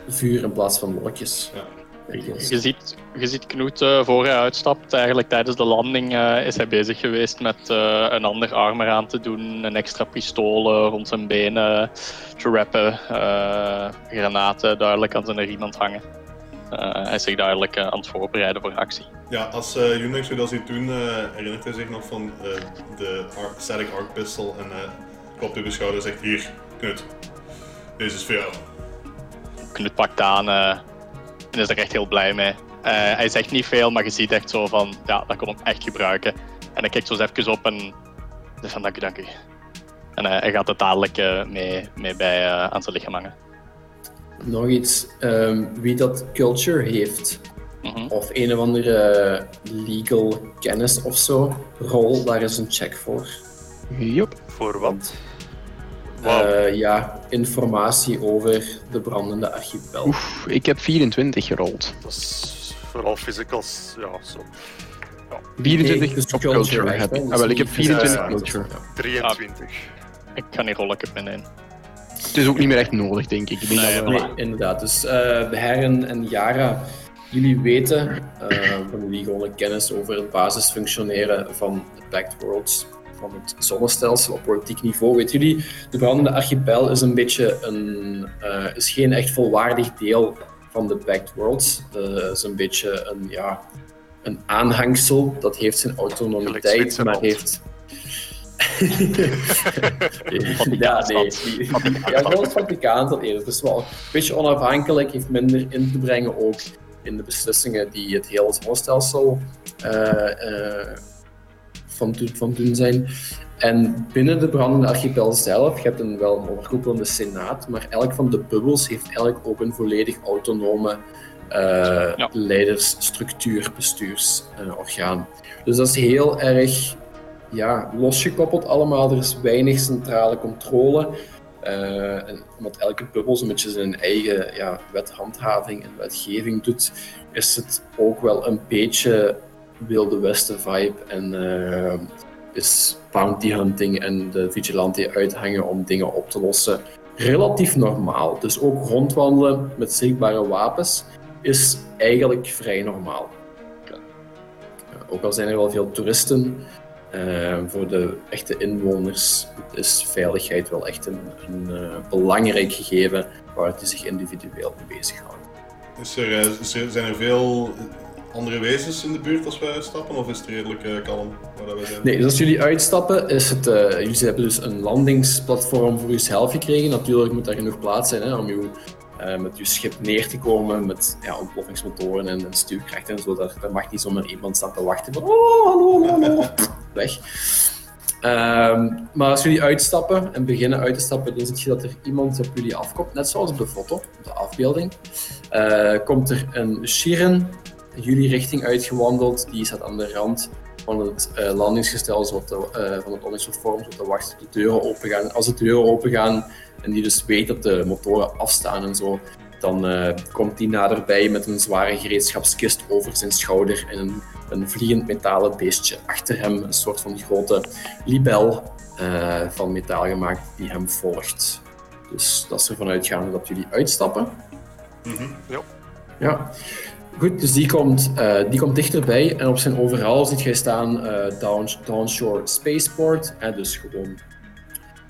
vuur in plaats van wolkjes. Ja. Je ziet, je ziet Knoet uh, voor hij uitstapt. Eigenlijk tijdens de landing uh, is hij bezig geweest met uh, een ander armor aan te doen, een extra pistool rond zijn benen te rappen, granaten duidelijk aan zijn iemand hangen. hij is zich duidelijk aan het voorbereiden voor actie. Ja, als uh, Unix dat ziet doen, herinnert hij zich nog van de static arc pistol en klopt op de schouder en zegt hier, Knut, deze is voor jou. Knut pakt aan en is er echt heel blij mee. Uh, hij zegt niet veel, maar je ziet echt zo van, ja, dat kon ik echt gebruiken. En hij kijkt zo eens even op en zegt van, dank u, dank u. En uh, hij gaat het dadelijk uh, mee, mee bij aan zijn lichaam hangen. Nog iets, um, wie dat culture heeft, mm -hmm. of een of andere legal kennis of zo, rol, daar is een check voor. Yep. Voor wat? Wow. Uh, ja, informatie over de brandende archipel. Oef, ik heb 24 gerold. Dat is vooral physicals, ja, zo. Ja. 24 nee, op culture, culture heb ik. Ah, wel, ik heb 24 uh, culture. 23. Ah, ik kan niet rollen, ik heb mijn Het is ook niet meer echt nodig, denk ik. ik denk nee, dat nee, inderdaad. Dus uh, Herren en Yara, jullie weten uh, van jullie gewoon kennis over het basisfunctioneren van de Pact Worlds van het zonnestelsel op politiek niveau. Weet jullie, de brandende archipel is een beetje een, uh, is geen echt volwaardig deel van de Pact Worlds. Het is een beetje een, ja, een aanhangsel. Dat heeft zijn autonomiteit, maar heeft. ja, nee. Ja, gewoon het dat eerder. Het is wel een beetje onafhankelijk, heeft minder in te brengen ook in de beslissingen die het hele zonnestelsel uh, uh, van, van doen zijn. En binnen de brandende archipel zelf, je hebt een wel een overkoepelende senaat, maar elk van de bubbels heeft eigenlijk ook een volledig autonome uh, ja. leidersstructuur, bestuursorgaan. dus dat is heel erg ja, losgekoppeld allemaal. Er is weinig centrale controle. Uh, en omdat elke bubbel zo'n beetje zijn eigen ja, wethandhaving en wetgeving doet, is het ook wel een beetje Wilde Westen vibe en uh, is bounty hunting en de vigilante uithangen om dingen op te lossen relatief normaal. Dus ook rondwandelen met zichtbare wapens is eigenlijk vrij normaal. Ook al zijn er wel veel toeristen, uh, voor de echte inwoners is veiligheid wel echt een, een uh, belangrijk gegeven waar die zich individueel mee bezighouden. Is er, zijn er veel andere wezens in de buurt als wij uitstappen? Of is het redelijk uh, kalm waar wij zijn? Nee, dus als jullie uitstappen, is het, uh, jullie hebben dus een landingsplatform voor jezelf gekregen. Natuurlijk moet daar genoeg plaats zijn hè, om je, uh, met je schip neer te komen met ja, ontploffingsmotoren en, en stuurkrachten en zo. Daar, daar, mag niet zomaar iemand staan te wachten van oh, hallo, hallo, weg. Ehm, maar als jullie uitstappen en beginnen uit te stappen, dan zie je dat er iemand op jullie afkomt, net zoals op de foto, op de afbeelding. Uh, komt er een Shiren jullie richting uitgewandeld, die staat aan de rand van het uh, landingsgestel, zo te, uh, van het landingsvorm, zo te wachten de deuren open gaan. Als de deuren open gaan en die dus weet dat de motoren afstaan en zo, dan uh, komt die naderbij met een zware gereedschapskist over zijn schouder en een, een vliegend metalen beestje achter hem. Een soort van grote libel van metaal gemaakt die hem volgt. Dus dat is ervan uitgaande dat jullie uitstappen. Mm -hmm. Ja. ja. Goed, dus die komt, uh, die komt dichterbij en op zijn overal ziet jij staan Down, Downshore Spaceport. Hè, dus gewoon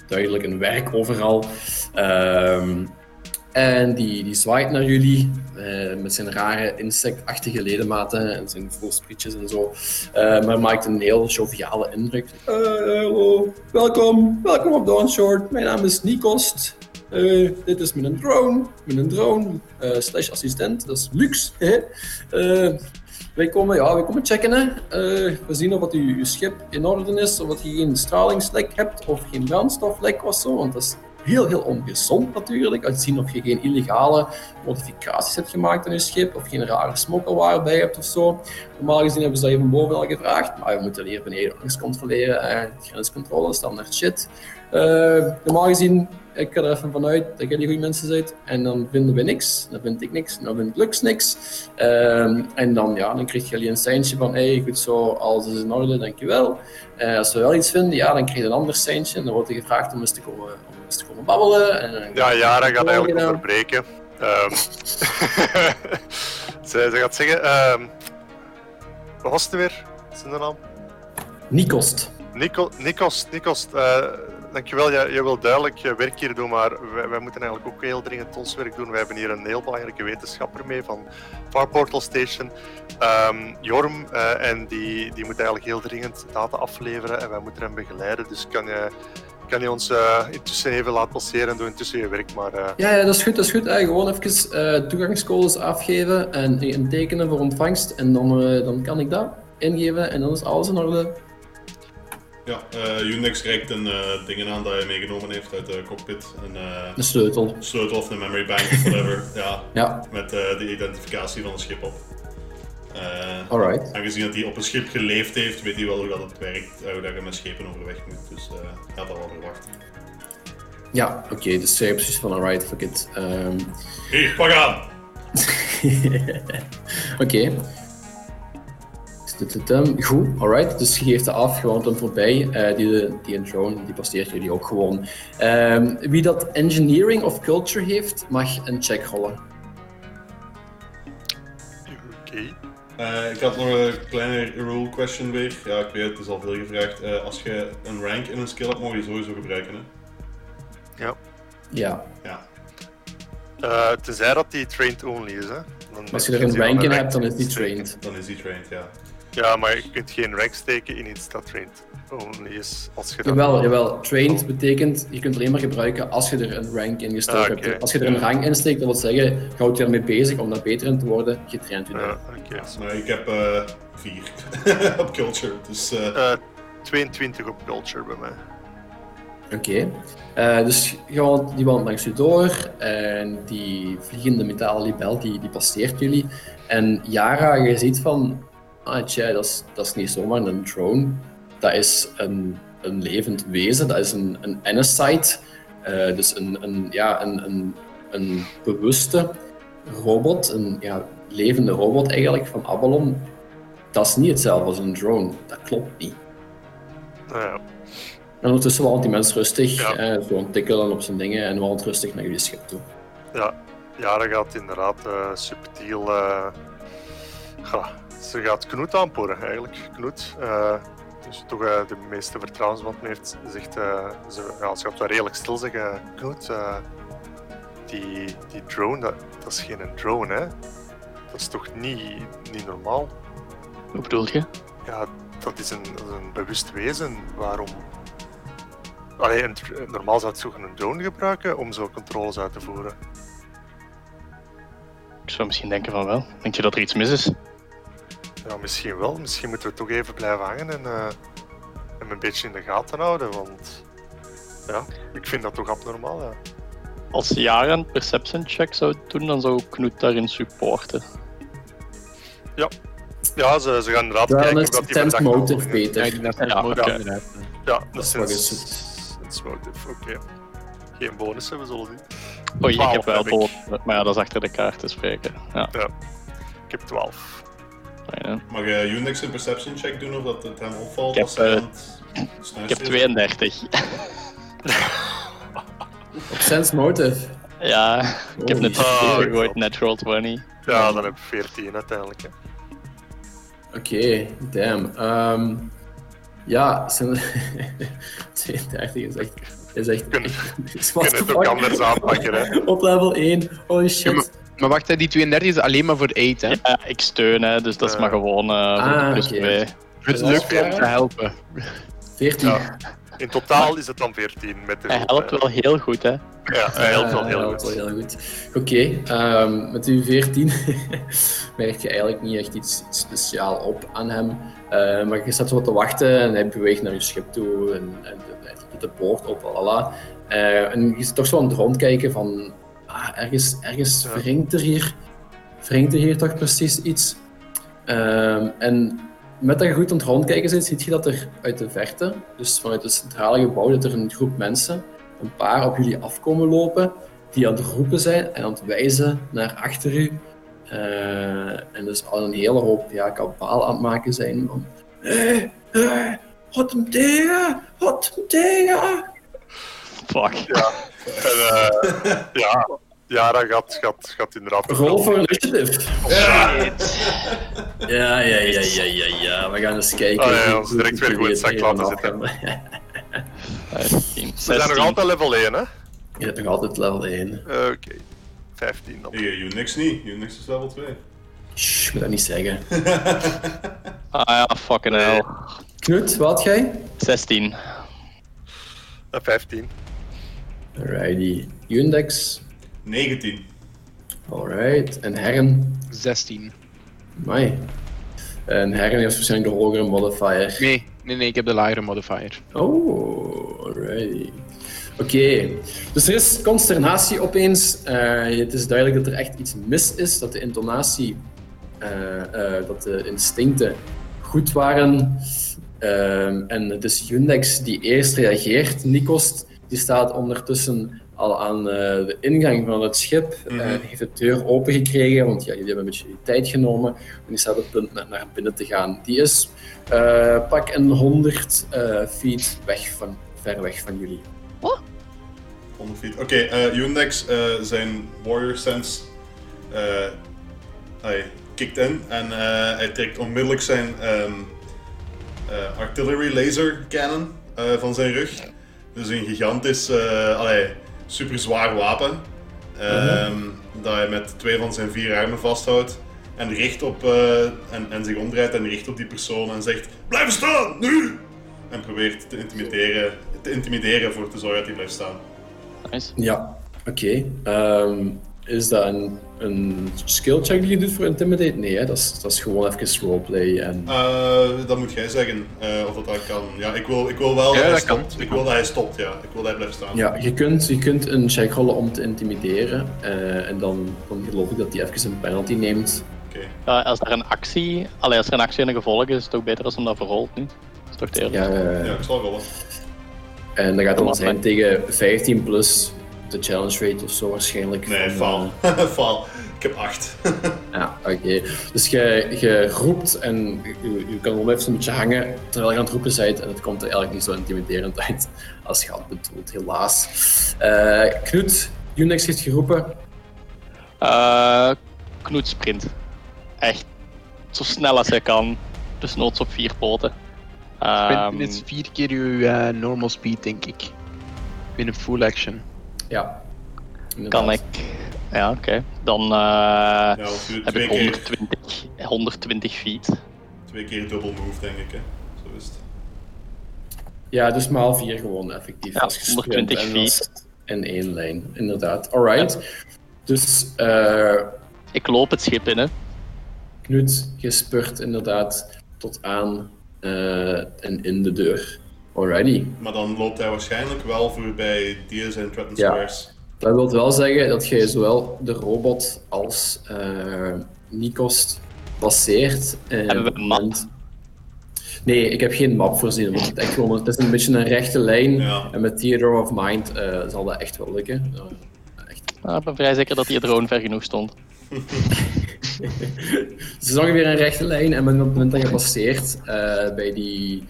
duidelijk een werk overal. Ehm, en die, die zwaait naar jullie uh, met zijn rare insectachtige ledematen en zijn voelsprietjes en zo. Maar maakt een heel joviale indruk. Hallo, welkom, welkom op Dawnshore. Mijn naam is Nikost. Dit is mijn drone, mijn drone slash assistent, dat is Lux. wij, komen, ja, wij komen checken. Hè. we zien of wat uw, schip in orde is, of dat je geen stralingslek hebt of geen brandstoflek of zo, want dat is heel, heel ongezond natuurlijk. Als zien of je geen illegale modificaties hebt gemaakt aan je schip of geen rare smokkelwaren bij hebt of zo. Normaal gezien hebben ze dat even boven al gevraagd, maar we moeten hier beneden langs controleren. Eh, grenscontrole, standaard shit. Uh, normaal gezien, ik ga er even vanuit dat jij die goede mensen bent. En dan vinden we niks, dan vind ik niks, dan vindt Lux niks. Uh, en dan, ja, dan krijg je een seintje van, hey, goed zo, alles is in orde, dankjewel. Uh, als we wel iets vinden, ja, dan krijg je een ander seintje. En dan wordt je gevraagd om eens te komen, om eens te komen babbelen. En, ja, Jara gaat eigenlijk onderbreken. Um, ze, ze, gaat zeggen, um, wat was het weer? Zijn naam? Nikost. Nico, Nikost, Nikost. Uh, dankjewel. Jij, jij wil duidelijk je werk hier doen, maar wij, moeten eigenlijk ook heel dringend ons werk doen. We hebben hier een heel belangrijke wetenschapper mee van Far Portal Station, um, Jorm, uh, en die, die moet eigenlijk heel dringend data afleveren en wij moeten hem begeleiden. Dus kan je, kan je ons uh, intussen even laten passeren en doe intussen je werk. Maar, uh... ja, ja, dat is goed. Dat is goed. Uh, gewoon even toegangscodes afgeven en een tekenen voor ontvangst. En dan, dan kan ik dat ingeven en dan is alles in orde. Ja, uh, Unix reikt een uh, dingen aan dat hij meegenomen heeft uit de cockpit. Een, uh, de sleutel. sleutel of een memory bank of whatever. ja, ja. Met de identificatie van het schip op. Alright. Aangezien dat hij op een schip geleefd heeft, weet hij wel hoe dat het werkt, hoe dat je met schepen overweg moet. Dus hij had dat wel verwacht. Ja, oké, okay, dus precies van alright, fuck it. Um... Hier, pak aan! oké. Okay. Goed, alright. Dus je geeft het af, gewoon dan voorbij. Uh, die, die een drone, die passeert jullie ook gewoon. Um, wie dat engineering of culture heeft, mag een check rollen. Oké. Okay. Uh, ik had nog een kleine rule question weer. Ja, ik weet, het is al veel gevraagd. Uh, als je een rank in een skill hebt, mag je sowieso gebruiken, hè? Ja. Ja. ja. Uh, tenzij dat die trained only is, hè? Dan als je er een rank in hebt, dan is die trained. Dan is die trained, ja. Ja, maar je kunt geen rank steken in iets dat trained only is. Als je dat jawel, jawel. Trained betekent, je kunt alleen maar gebruiken als je er een rank in gestoken ah, okay. hebt. Als je er een rank in steekt, dat wil zeggen, houd je ermee bezig om daar beter in te worden, je traint je ja, okay. Maar ik heb uh, vier op culture, dus... Uh... Uh, 22 op culture bij mij. Oké. Okay. Uh, dus die wand langs je door en die vliegende metalen libel die, die passeert jullie. En Yara, je ziet van, ah tja, dat is, dat is niet zomaar een drone. Dat is een, een levend wezen, dat is een, een. Uh, dus een, een, ja, een, een, een bewuste robot, een ja, levende robot eigenlijk van Avalon. Dat is niet hetzelfde als een drone. Dat klopt niet. Ja. En ondertussen wandelt die mens rustig, ja. eh, tikkelen op zijn dingen en wandelt rustig naar jullie schip toe. Ja, ja dat gaat inderdaad uh, subtiel. Uh, ja, ze gaat Knoet aanporen eigenlijk. Knoet, uh, dus toch uh, de meeste vertrouwensband heeft, zegt, uh, ze, ja, ze gaat wel redelijk stil zeggen. Knoet, die, die drone, dat, dat is geen drone, hè? Dat is toch niet, niet normaal? Hoe bedoel je? Ja, dat is een, dat is een bewust wezen. Waarom Allee, een, normaal zou het zo een drone gebruiken om zo controles uit te voeren. Ik zou misschien denken van wel. Denk je dat er iets mis is? Ja, misschien wel. Misschien moeten we toch even blijven hangen en, uh, en een beetje in de gaten houden, want ja, ik vind dat toch abnormaal. Ja. Als Jaren een perception check zou doen, dan zou Knut daarin supporten. Ja, ze, ze gaan inderdaad Dan kijken is of dat het die sense verdachte motive Ja, beter. denk dat Ja, het. Ja, dat Dat is sense motive, oké. Geen bonussen, we zullen zien. Oei, ik heb 12 wel boven, maar ja, dat is achter de kaart te spreken. Ja, Ik heb 12. Mag uh, Unix een perception check doen of dat het hem opvalt Ik heb, als hij eh, aan het Ik heb is? 32. Op sense motive. Ja, ik heb net gegooid, natural 20. Ja, dan heb ik 14 uiteindelijk. Oké, damn. Ehm, ja, zijn 32 is echt. Is echt. Kun- kunt the het ook anders aanpakken. Hè. Op level 1. Holy shit. Maar wacht, hè, die 32 is alleen maar voor 8, hè? Ja, ik steun, hè, dus dat is maar gewoon eh Ah, plus oké. 2. Het is leuk om te helpen. 14. Ja. In totaal is het dan 14 met de Hij groep, helpt hè. wel heel goed, hè. Ja, hij helpt wel Eh, heel helpt goed. wel heel goed. Oké, ehm, met uw 14 merk je eigenlijk niet echt iets speciaal op aan hem. Eh, maar je staat zo wat te wachten en hij beweegt naar je schip toe en, en hij doet de poort op, lalala. Eh, en je zit toch zo aan het rondkijken van, ah, ergens, ergens Ja. wringt er hier, wringt er hier toch precies iets. Ehm, en met dat je goed aan het rondkijken zit, zie je dat er uit de verte, dus vanuit het centrale gebouw, dat er een groep mensen, een paar op jullie afkomen lopen, die aan het roepen zijn en aan het wijzen naar achter u. Eh, en dus al een hele hoop ja, kabaal aan het maken zijn van Hé, hé, hot hem tegen, hot hem tegen. Fuck. En, eh, ja, Yara gaat, gaat, gaat inderdaad... Rol voor initiative. Ja. Ja, ja, ja, ja, ja, ja. We gaan eens kijken. Ah, ja, ons direct weer goed in het zak laten zitten. afgaan. 15, We zijn nog 16. altijd level 1, hè? Je hebt nog altijd level 1. Oké. 15 dan. Nee, Unix niet. Unix is level 2. Shh, ik moet dat niet zeggen. Ah ja, fucking hell. Knut, wat had jij? 16. Eh, 15. Alrighty. Undex. 19. Alright. En Herren. 16. Mai. En Herren heeft waarschijnlijk de hogere modifier. Nee, nee, nee, ik heb de lagere modifier. Oh, alrighty. Oké, dus er is consternatie opeens. Eh, het is duidelijk dat er echt iets mis is, dat de intonatie, eh, eh, dat de instincten goed waren. Ehm, en het is Yundex die eerst reageert. Nikos die staat ondertussen al aan eh, de ingang van het schip. Eh, heeft de deur open gekregen, want ja, jullie hebben een beetje tijd genomen. En die staat op het punt naar- naar binnen te gaan. Die is eh, pak een 100 eh, feet weg van, ver weg van jullie. 100 feet. Oké, eh eh, zijn Warrior Sense eh, hij kikt in en eh, hij trekt onmiddellijk zijn ehm, eh, artillery laser cannon eh, van zijn rug. Dus een gigantisch, eh allee, super zwaar wapen. ehm, Dat hij met twee van zijn vier armen vasthoudt. En, richt op, eh, en, en zich omdraait en richt op die persoon en zegt: Blijf staan, nu! En probeert te intimideren, te intimideren voor te zorgen dat hij blijft staan. Nice. Ja, oké. Ehm, is dat een, een skill check die je doet voor Intimidate? Nee, hè? Dat, is, dat is gewoon even roleplay. En... Eh, dat moet jij zeggen, eh, of dat, dat kan. Ja, ik wil, ik wil wel Ja, dat hij dat kan. stopt. Ik wil dat hij stopt, ja. Ik wil dat hij blijft staan. Ja, je kunt, je kunt een check rollen om te intimideren. eh, en dan, dan geloof ik dat hij even een penalty neemt. Oké. Ja, als er een actie, allee, als er een actie en een gevolg is, is het toch beter als hem dat verrolt, niet? Dat is toch het eerlijk? Ja, Ja, ik zal rollen. En dat gaat dan zijn tegen 15 plus de challenge rate of zo waarschijnlijk. Nee, van, faal. faal. Ik heb 8. Ja, oké. Dus je, je roept en je, je kan wel even een beetje hangen terwijl je aan het roepen bent en het komt er eigenlijk niet zo intimiderend uit als je had bedoeld, helaas. Eh Knut, Unix heeft geroepen. Eh, Knoet sprint. Echt zo snel als hij kan. Dus noods op vier poten. Ehm, Sprinten is vier keer uw eh, normal speed, denk ik. Binnen full action. Ja. kan ik. Ja, oké. Dan eh, Ja, heb ik keer, 120, 120 feet. twee keer double move, denk ik. Hè. Zo is het. Ja, dus maal 4 gewoon effectief. Ja, als je sprint 120 en dat is In één lijn, inderdaad. Alright. Dus eh Ik loop het schip in, hè. Knut, je spurt inderdaad tot aan eh, en in de deur. Alrighty. Maar dan loopt hij waarschijnlijk wel voorbij Diaz en Trenton Ja. Squares. Dat wil wel zeggen dat jij zowel de robot als eh Nikos passeert. eh, Hebben we een map? Nee, ik heb geen map voorzien. Want het, echt gewoon, het is een beetje een rechte lijn. Ja. En met Theodore of Mind eh, zal dat echt wel lukken. Eh, echt. Maar ik ben vrij zeker dat die drone ver genoeg stond. Het is ongeveer een rechte lijn. En op het moment dat je passeert eh, bij die,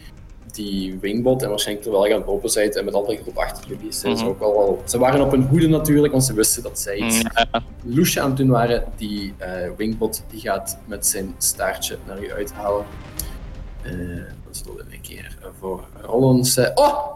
die wingbot en waarschijnlijk terwijl je aan het lopen bent en met andere groep achter jullie, zijn ze Mhm. ook wel, wel... Ze waren op hun hoede natuurlijk, want ze wisten dat zij iets ja. loesje aan het doen waren. Die eh, wingbot die gaat met zijn staartje naar u uithalen. Eh dat zullen we een keer voor rollen. ze- Oh,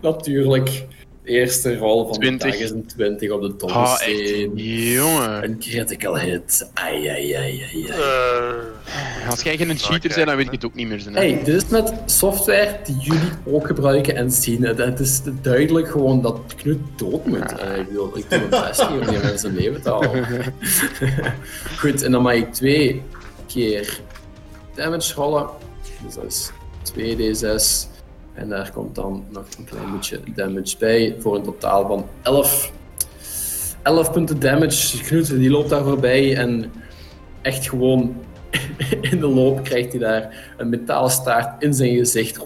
natuurlijk. Eerste rol van 20. de dag is een 20 op de Ah, echt. Jongen. een critical hit. Ai, ai, ai, ai, ai. Eh, Als jij geen cheater bent, dan weet ik het ook niet meer. Zijn. Hey, dit is met software die jullie ook gebruiken en zien. Het is duidelijk gewoon dat Knut dood moet. Eh, ik bedoel, ik doe mijn best hier om die mensen leven te houden. Goed, en dan mag ik twee keer damage rollen. Dus dat is 2d6. En daar komt dan nog een klein beetje damage bij. Voor een totaal van 11. 11 punten damage. Knut die loopt daar voorbij en echt gewoon in de loop krijgt hij daar een metalen staart in zijn gezicht.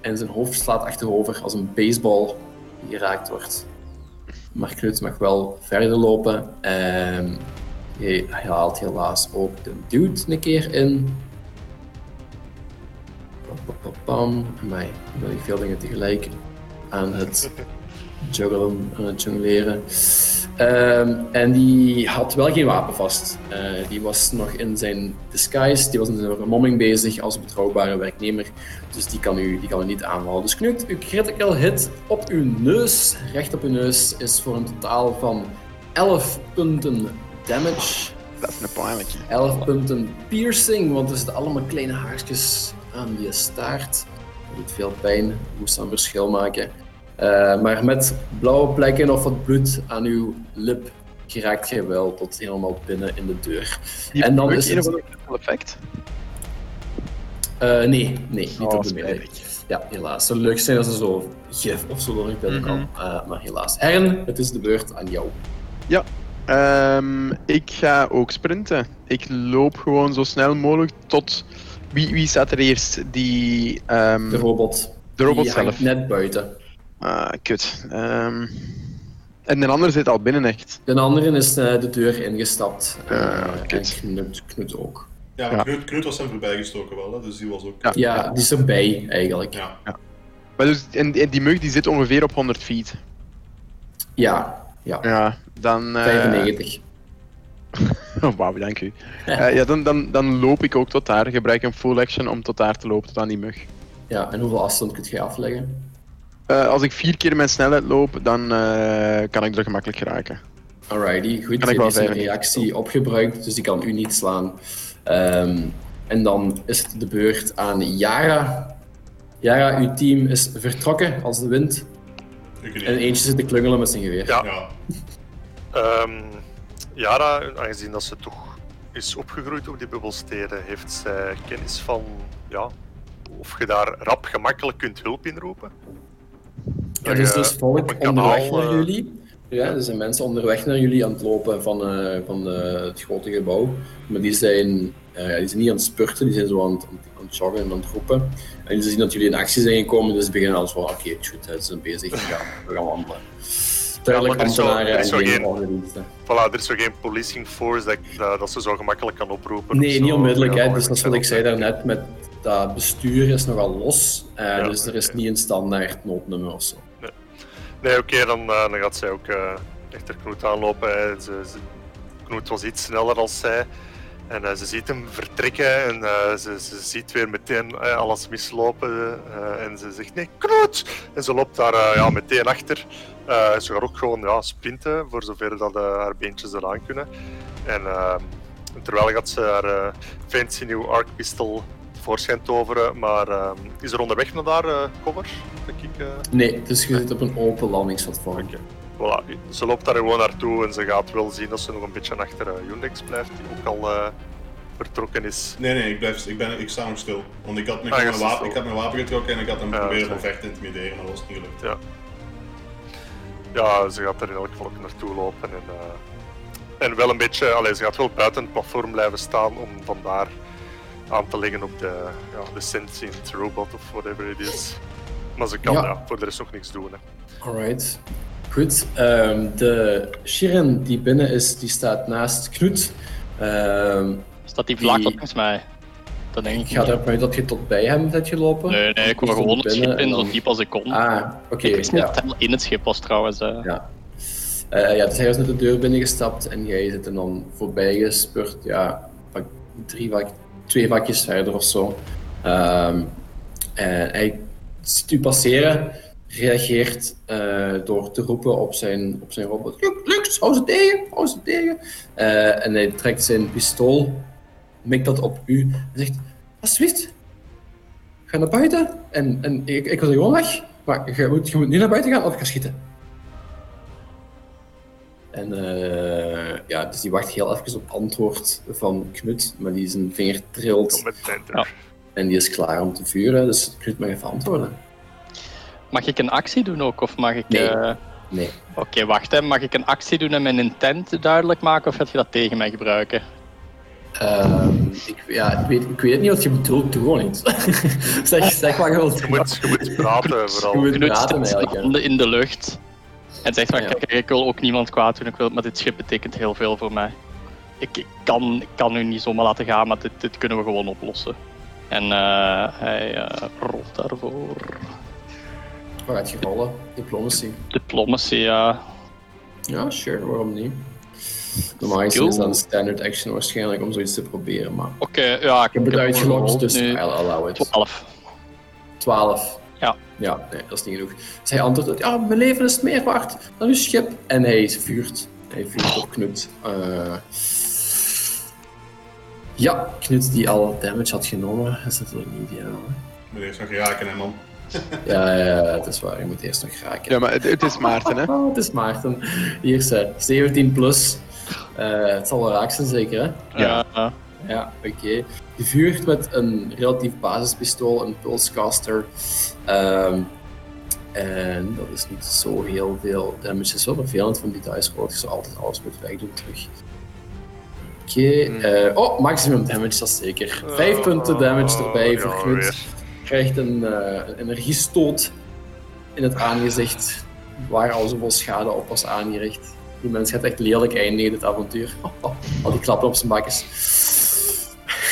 En zijn hoofd slaat achterover als een baseball die geraakt wordt. Maar Knut mag wel verder lopen. En hij haalt helaas ook de dude een keer in. Pam, nu ben ik veel dingen tegelijk aan het juggelen, aan het jongleren. Ehm, en die had wel geen wapen vast. Eh, die was nog in zijn disguise, die was in zijn vermomming bezig als betrouwbare werknemer. Dus die kan u, die kan u niet aanvallen. Dus Knut, uw critical hit op uw neus, recht op uw neus, is voor een totaal van 11 punten damage. Dat is een pijnlijk. 11 punten piercing, want er zitten allemaal kleine haartjes aan die staart. Dat doet veel pijn, moest een verschil maken. Eh, maar met blauwe plekken of wat bloed aan uw lip geraakt je wel tot helemaal binnen in de deur. Die En dan is een het- critical effect. Eh, nee, nee, niet Oh, op de midden. Ja, helaas. Het zou leuk zijn als er zo gif of zo binnen kan. Eh, maar helaas. Herren, het is de beurt aan jou. Ehm, ik ga ook sprinten. Ik loop gewoon zo snel mogelijk tot. Wie, wie staat er eerst? Die. ehm, De robot. de robot Die hangt zelf. net buiten. Ah, kut. Ehm, en de andere zit al binnen, echt. De andere is eh, de deur ingestapt. Eh, Ah, en kut. Knut, Knut ook. Ja, Knut, Knut was hem voorbij gestoken wel, hè, dus die was ook... Ja. Ja, die is erbij eigenlijk. Ja. Maar dus, en, en die mug die zit ongeveer op 100 feet. Ja, ja. Ja, dan. eh, 95. Oh, wauw, dank u. Eh, ja, dan, dan, dan loop ik ook tot daar. Gebruik een full action om tot daar te lopen, tot aan die mug. Ja, en hoeveel afstand kun je afleggen? Eh, als ik vier keer mijn snelheid loop, dan eh, kan ik er gemakkelijk geraken. Alrighty, goed. Kan Je ik wel 95 reactie opgebruikt, dus die kan u niet slaan. Ehm, en dan is het de beurt aan Yara. Yara, uw team is vertrokken als de wind. En eentje zit te klungelen met zijn geweer. Ja. Ja. Ehm, Yara, aangezien dat ze toch is opgegroeid op die bubbelsteden, heeft zij kennis van ja, of je daar rap gemakkelijk kunt hulp inroepen. Er is je dus volk onderweg naar eh, jullie. Ja, er zijn mensen onderweg naar jullie aan het lopen van, eh, van eh, het grote gebouw. Maar die zijn, eh, die zijn niet aan het spurten, die zijn zo aan het, aan het joggen en aan het roepen. En ze zien dat jullie in actie zijn gekomen, dus ze beginnen al zo van, oké, het is goed, ze zijn bezig, we gaan, we gaan wandelen. Duidelijk maar er is zo- er is zo geen geen- ordendiensten. Voilà, er is zo geen policing force dat, dat, dat ze zo gemakkelijk kan oproepen. Nee, niet onmiddellijk. Hè. Dus dat is wat ik zei daarnet, met dat bestuur is nogal los. Ja, dus er is niet een standaard noodnummer of zo. Nee, oké, dan, eh, dan gaat zij ook eh achter Knoet aanlopen. Hè. Ze, ze, Knoet was iets sneller dan zij. En ze ziet hem vertrekken en ze, ze ziet weer meteen alles mislopen. en ze zegt, nee, Knoet! En ze loopt daar ja, meteen achter. Eh, ze gaat ook gewoon ja, sprinten, voor zover dat eh, haar beentjes eraan kunnen. En eh, terwijl gaat ze haar eh, fancy nieuw arc pistol tevoorschijn toveren. Maar eh, is er onderweg naar daar eh, cover? Denk ik, eh? Nee, dus je zit op een open landingsplatform. Voilà, ze loopt daar gewoon naartoe en ze gaat wel zien dat ze nog een beetje achter uh, Yundex blijft, die ook al eh, vertrokken is. Nee, nee, ik, blijf, ik, ben, ik sta nog stil. Want ik had, Ah, had je mijn, wapen, stil. ik had mijn wapen getrokken en ik had hem Ja, proberen van oké. vecht te intimideren, maar dat was niet gelukt. Ja. Ja, ze gaat er in elk geval ook naartoe lopen. En, eh, en wel een beetje, allee, ze gaat wel buiten het platform blijven staan om vandaar aan te leggen op de, ja, de sentient robot of whatever it is. Maar ze kan Ja. ja. voor de rest nog niks doen. Hè. Alright. Goed. ehm, de Shirin die binnen is, die staat naast Knut. Ehm, Staat die vlak Die- volgens mij? Dat denk ik ga uit dat je tot bij hem bent gelopen. Nee, nee, ik kwam Die gewoon het schip in, en zo dan- diep als ik kon. Ah, oké. ik wist niet dat in het schip was trouwens. eh. Ja. Eh, ja, dus hij was net de deur binnengestapt en jij zit er dan voorbij gespurt. Ja, vak- drie vak, twee vakjes verder of zo. Ehm, en hij ziet u passeren, reageert eh, door te roepen op zijn, op zijn robot. "Lux, hou ze tegen, hou ze tegen. Eh, en hij trekt zijn pistool, mikt dat op u en zegt, alsjeblieft, ga naar buiten. En, en ik, ik was er gewoon weg, maar je moet, je moet nu naar buiten gaan of ik ga schieten. En eh, ja, dus die wacht heel even op antwoord van Knut, maar die zijn vinger trilt. Ja. en die is klaar om te vuren, dus Knut mag even antwoorden. Mag ik een actie doen ook? Of mag ik. Nee. eh, Nee. Oké, wacht hè. Mag ik een actie doen en mijn intent duidelijk maken? Of gaat je dat tegen mij gebruiken? Ehm, ik, ja, ik, weet, ik weet niet wat je bedoelt, doe gewoon iets. zeg, zeg wat je wilt Je moet, je moet praten Je vooral. moet praten handen in de lucht. En zegt van, Ja. kijk, ik wil ook niemand kwaad doen, ik wil, maar dit schip betekent heel veel voor mij. Ik, ik kan, ik kan u niet zomaar laten gaan, maar dit, dit kunnen we gewoon oplossen. En eh, hij eh, rolt daarvoor. Waar gaat je rollen? Diplomacy. Diplomacy, ja. Ja, sure, waarom niet? Normaal gezien is dat een standard action waarschijnlijk om zoiets te proberen, maar Oké, ja, ik heb het uitgelokt, dus nu. I'll allow it. 12. 12. Ja. Ja, nee, dat is niet genoeg. Dus hij antwoordt, ja, mijn leven is meer waard dan uw schip. En hij vuurt. Hij vuurt op Knut. Eh, ja, Knut die al damage had genomen, is natuurlijk niet ideaal. Ik moet eerst nog raken, hè, man. Ja, ja, het is waar. Je moet eerst nog raken. Ja, maar het, het is Maarten, hè? Oh, het is Maarten. Hier is hij. 17 plus. Eh, het zal wel raak zijn, zeker, hè? Ja. Ja, oké. Je vuurt met een relatief basispistool, een pulsecaster. Ehm, en dat is niet zo heel veel damage. Het is wel vervelend van die dice roll. Je zou altijd alles moeten wegdoen terug. Oké. eh, oh, maximum damage, dat is zeker. Vijf punten damage erbij voor Oh, Ja, Knut. weer. Krijgt een, eh, een energiestoot in het aangezicht. Waar al zoveel schade op was aangericht. Die mens gaat echt lelijk eindigen, dit avontuur. al die klappen op zijn bakjes.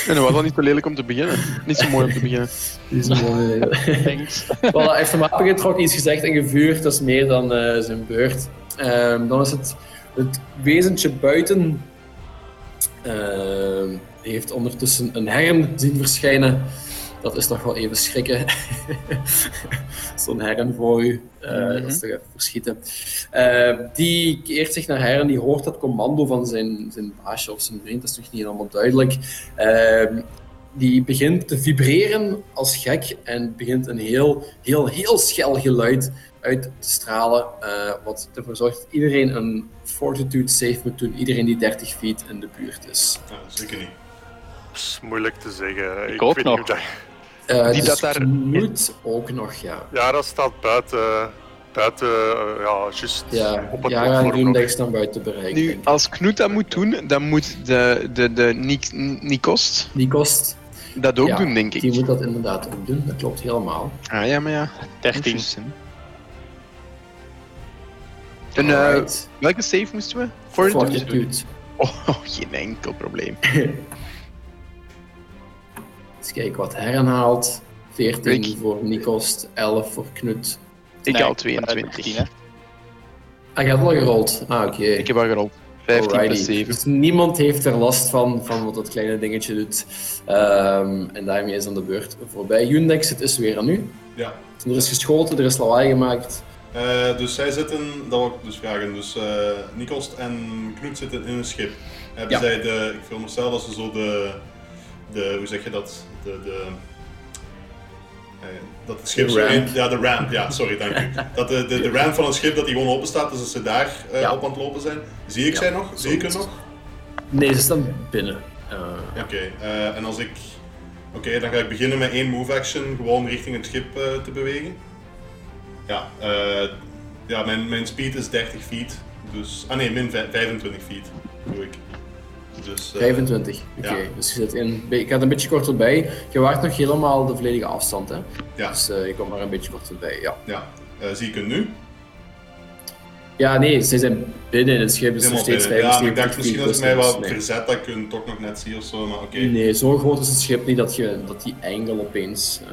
En dat was al niet zo lelijk om te beginnen. Niet zo mooi om te beginnen. Is een mooie- Thanks. Voilà, hij heeft hem getrokken, iets gezegd en gevuurd. Dat is meer dan eh, zijn beurt. Ehm, dan is het het wezentje buiten. Ehm, heeft ondertussen een hern zien verschijnen. Dat is toch wel even schrikken. Zo'n hern voor u. Eh, Dat is toch even verschieten. Eh, die keert zich naar hern. Die hoort dat commando van zijn, zijn baasje of zijn vriend. Dat is nog niet helemaal duidelijk. Ehm, die begint te vibreren als gek en begint een heel, heel, heel schel geluid uit te stralen. eh, wat ervoor zorgt dat iedereen een fortitude save moet doen. Iedereen die 30 feet in de buurt is. Ja, zeker niet. Dat is moeilijk te zeggen. Ik, ook weet nog. niet hoe dat... Eh, Die dus dat daar- moet ook nog, ja. Ja, dat staat buiten. Buiten, eh, ja, juist Ja, op het ja platform dan buiten bereik. Nu, als Knut dat moet doen, dan moet de, de, de Nik- Nikost Die kost, dat ook Ja, doen, denk ik. die moet dat inderdaad ook doen. Dat klopt helemaal. Ah ja, maar ja. 13. Juist, hè. En eh, welke save moesten we? Fortitude? Fortitude. Oh, geen enkel probleem. Eens kijken wat Herren haalt. 14 Ik- voor Nikost, 11 voor Knut. Ik Nee, haal eh, 22. 13, hè. Ah, hebt al gerold. Ah, oké. Ik heb al gerold. 15 plus Alrighty. 7. Dus niemand heeft er last van, van wat dat kleine dingetje doet. Ehm, en daarmee is dan de beurt voorbij. Yundex, het is weer aan u. Ja. Er is geschoten, er is lawaai gemaakt. Eh, dus zij zitten, dat wil ik dus vragen, dus eh Nikost en Knut zitten in een schip. Hebben Ja. zij de, ik veronderstel dat ze zo de, de, hoe zeg je dat, de, de, eh, dat het schip De ramp. ja de ramp, ja sorry, dank u. Dat de, de, de ramp van een schip dat die gewoon open staat, dus dat ze daar eh, Ja. op aan het lopen zijn. Zie ik Ja, zij nog? Zie ik hun nog? Nee, ze staan binnen. Oké, en als ik... Oké, dan ga ik beginnen met één move action, gewoon richting het schip te bewegen. Ja, ja mijn, mijn speed is 30 feet. Dus, ah nee, min 25 feet doe ik. Dus, 25, eh, oké. Dus je zit in, ik het een beetje korter bij. Je waart nog helemaal de volledige afstand, hè? Ja. Dus uh, je komt maar een beetje korter bij, ja. Ja. Uh, zie ik het nu? Ja, nee, ze zijn binnen in het schip, dus nog steeds 75 Ja, ik dacht misschien dat ik mij wat nee. verzet dat ik toch nog net zie of zo, maar oké. Nee, zo groot is het schip niet dat, je, dat die engel opeens uh,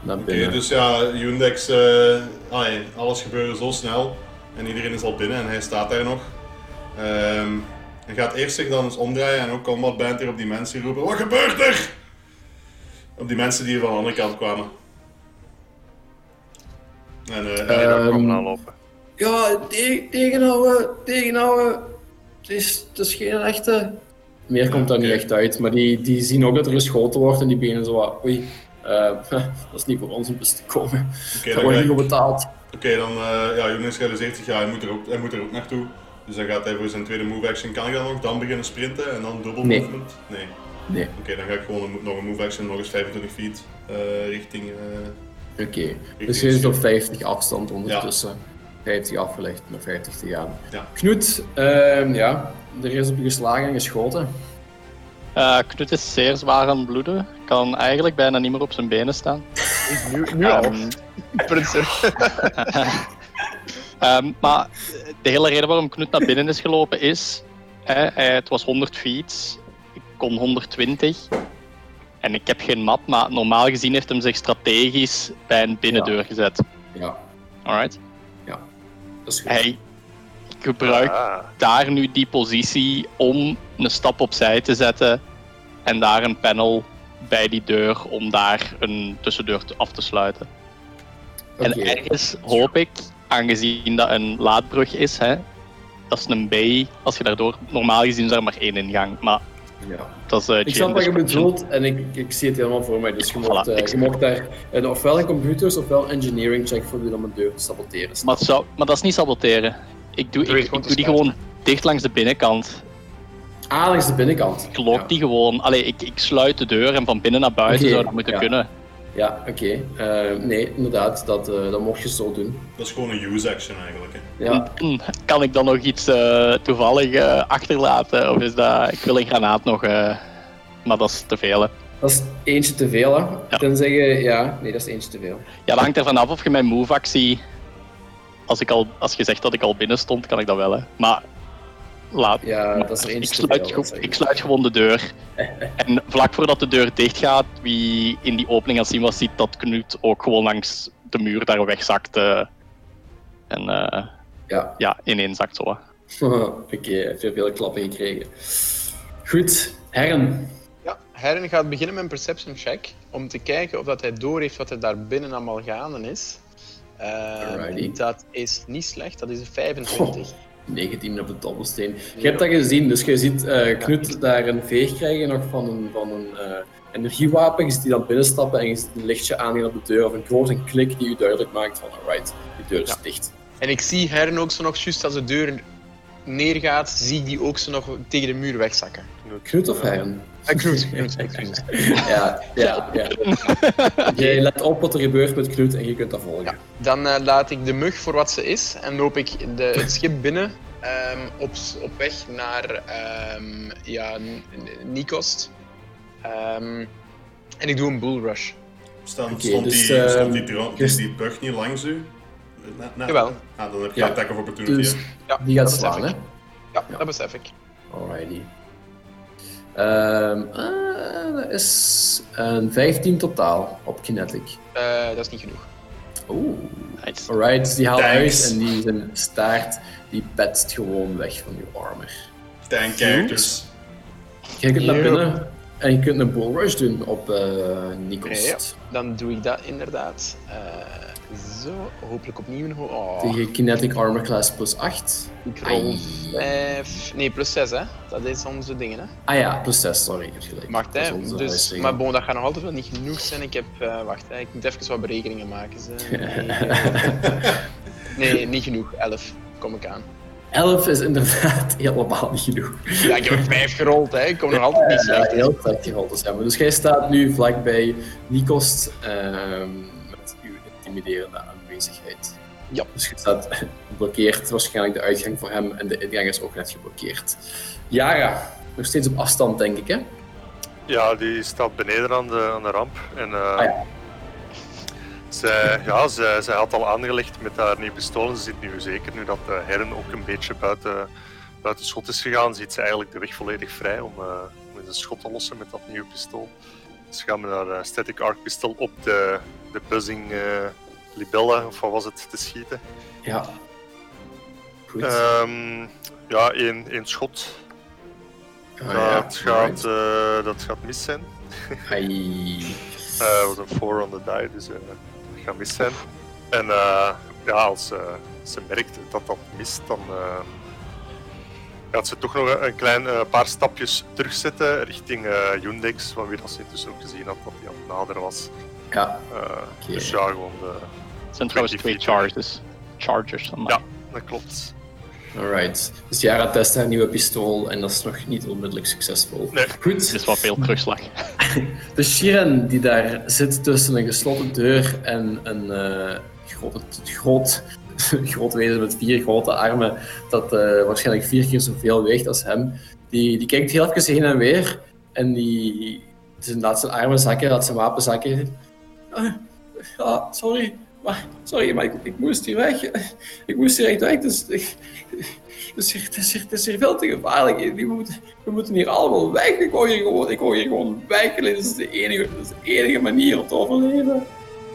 naar binnen... Oké, dus ja, Yundex, alles gebeurt zo snel en iedereen is al binnen en hij staat daar nog. Um, hij gaat eerst zich dan eens omdraaien en ook Combat Band hier op die mensen roepen: Wat gebeurt er? Op die mensen die van de andere kant kwamen. En uh, hij um, komen aanlopen. Ja, te tegenhouden, tegenhouden. Het is, het is geen echte. Meer komt daar niet echt uit, maar die, die zien ook dat er geschoten wordt en die benen zo oei, uh, dat is niet voor ons om te komen. Okay, daar wordt niet op betaald. Oké, dan, uh, ja, Jonas realiseert zich, ja, hij moet, er ook, hij moet er ook naartoe. Dus dan gaat hij voor zijn tweede move action. Kan ik dan nog dan beginnen sprinten en dan double movement? Nee. Nee. Oké, dan ga ik gewoon nog een move action, nog eens 25 feet uh, richting. Uh, Oké, dus je zit op 50 afstand ondertussen. Ja. 50 afgelegd naar 50 te gaan. Ja. Knut, uh, ja, er is op je geslagen en geschoten. Uh, Knut is zeer zwaar aan bloeden. Kan eigenlijk bijna niet meer op zijn benen staan. nu, nu um, al. Um, maar de hele reden waarom Knut naar binnen is gelopen is... Hè, het was 100 feet, ik kon 120. En ik heb geen map, maar normaal gezien heeft hem zich strategisch bij een binnendeur gezet. Ja. Alright? Ja, dat is goed. Hij gebruikt ah. daar nu die positie om een stap opzij te zetten en daar een panel bij die deur om daar een tussendeur af te sluiten. En ergens hoop ik aangezien dat een laadbrug is, hè, dat is een B. Als je daardoor, normaal gezien is er maar één ingang. Maar ja. dat is, uh, ik snap wat je bedoelt en ik, ik zie het helemaal voor mij. Dus je mocht, uh, je mocht daar uh, ofwel een computers ofwel engineering check voor je om een deur te saboteren. Maar, zou, maar dat is niet saboteren. Ik doe, ik, ik doe die gewoon dicht langs de binnenkant. Ah, langs de binnenkant. Ik lok die gewoon. Allee, ik, ik sluit de deur en van binnen naar buiten okay, zou dat moeten kunnen. Ja, oké. Okay. Uh, nee, inderdaad, dat, uh, dat mocht je zo doen. Dat is gewoon een use action eigenlijk. Hè? Ja. Mm, kan ik dan nog iets uh, toevallig achterlaten? Of is dat. Ik wil een granaat nog. maar dat is te veel. Hè? Dat is eentje te veel, hè? Ja. Tenzij je. Ja, nee, dat is eentje te veel. Ja, dat hangt ervan af of je mijn move-actie. Als, ik al, als je zegt dat ik al binnen stond, kan ik dat wel, hè? Maar laat. Ja, dat is er ik, sluit, ik sluit gewoon de deur. en vlak voordat de deur dicht gaat, wie in die opening aan zien was, ziet dat Knut ook gewoon langs de muur daar wegzakte. En uh, ja. ja, ineenzakt zo. Oké, okay, veel, veel klappen gekregen. Goed, Herren. Ja, Herren gaat beginnen met een perception check om te kijken of dat hij door heeft wat er daar binnen allemaal gaande is. Uh, dat is niet slecht, dat is een 25. 19 op de dobbelsteen. Je hebt dat gezien, dus je ziet uh, Knut daar een veeg krijgen nog van een, van een uh, energiewapen. Je ziet die dan binnenstappen en je ziet een lichtje aangaan op de deur of een grote klik die u duidelijk maakt van alright, die deur is dicht. En ik zie Herren ook zo nog juist als de deur neergaat, zie ik die ook zo nog tegen de muur wegzakken. Knut of Herren? Knut, Knut. ja, ja, ja. Je let op wat er gebeurt met Knut en je kunt dat volgen. Ja. Dan uh, laat ik de mug voor wat ze is en loop ik de, het schip binnen um, op, op weg naar um, ja, Nikost. Um, en ik doe een bull rush. Stond, okay, stond, dus, die, stond die, die, die bug niet langs u? Na, na, Jawel. Ah, dan heb je ja. attack of opportunity. Dus, ja, die gaat slaan, hè? Ja, ja, dat besef ik. Alrighty. Um, uh, dat is een 15 totaal op Kinetic. Uh, dat is niet genoeg. Oeh. Nice. Alright, dus die haalt uit en die zijn staart die petst gewoon weg van je armor. Thank characters. Je kunt naar binnen en je kunt een bull rush doen op uh, Nikos. Ja, dan doe ik dat inderdaad. Uh, zo, hopelijk opnieuw een oh. Tegen Kinetic Armor Class plus 8. Ik rol 5. Nee, plus 6 hè. Dat is onze dingen hè. Ah ja, plus 6, sorry. Ik gelijk. Mag hè. Dus, maar bon, dat gaat nog altijd wel niet genoeg zijn. Ik heb. Uh, wacht, hè. ik moet even wat berekeningen maken. Nee, nee, niet genoeg. 11 kom ik aan. 11 is inderdaad helemaal niet genoeg. Ja, ik heb er 5 gerold, hè. ik kom nog altijd niet Ja, slecht. heel slecht gerold te hebben. Dus jij staat nu vlakbij Nikos ehm, met uw intimiderende aanwezigheid. Ja. Dus je staat geblokkeerd, waarschijnlijk de uitgang voor hem en de ingang is ook net geblokkeerd. Yara, nog steeds op afstand denk ik hè? Ja, die staat beneden aan de, aan de ramp. En, eh, Ah, ja. zij, ja, zij, zij had al aangelegd met haar nieuwe pistool. en Ze zit nu zeker, nu dat de Herren ook een beetje buiten, buiten schot is gegaan, ziet ze eigenlijk de weg volledig vrij om, eh, om eens een schot te lossen met dat nieuwe pistool. Dus ze gaan met haar eh, static arc pistol op de, de buzzing eh, libelle, of wat was het, te schieten. Ja. Goed. Ehm, ja, één, één schot. Ah, ja. dat, gaat, eh, dat gaat mis zijn. Ai. Eh, was een 4 on the die, dus eh, dat gaat mis zijn. En eh, ja, als ze merkt dat dat mist, dan eh, gaat ze toch nog een, klein paar stapjes terugzetten richting eh Yundex, van wie dat ze intussen ook gezien had dat hij aan het naderen was. Ja, Oké. Dus ja, gewoon de... Het zijn trouwens twee 20 feet. charges. Chargers van mij. Ja, dat klopt. alright. Dus Yara test haar nieuwe pistool en dat is nog niet onmiddellijk succesvol. Nee. Goed. Het is wel veel terugslag. De Shiren die daar zit tussen een gesloten deur en een eh, groot, groot, groot wezen met vier grote armen, dat eh, waarschijnlijk vier keer zoveel weegt als hem, die, die kijkt heel even heen en weer en die, die laat zijn armen zakken, laat zijn wapen zakken. Ah, ja, sorry, maar, sorry, maar ik, ik moest hier weg. Ik moest hier echt weg, dus... Ik, het is, hier, het, is hier, het is hier veel te gevaarlijk. We moeten, we moeten hier allemaal weg. Ik wou hier gewoon, ik hier gewoon weg. Dit is, de enige, dat is de enige manier om te overleven.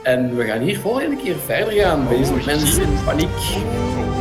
En we gaan hier volgende keer verder gaan. Deze mensen in paniek.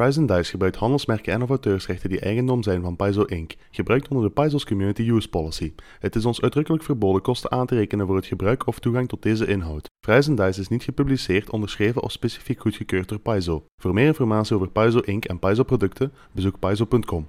Fries Dice gebruikt handelsmerken en of auteursrechten die eigendom zijn van Paizo Inc., gebruikt onder de Paizo's Community Use Policy. Het is ons uitdrukkelijk verboden kosten aan te rekenen voor het gebruik of toegang tot deze inhoud. Fries Dice is niet gepubliceerd, onderschreven of specifiek goedgekeurd door Paizo. Voor meer informatie over Paizo Inc. en Paizo producten, bezoek paizo.com.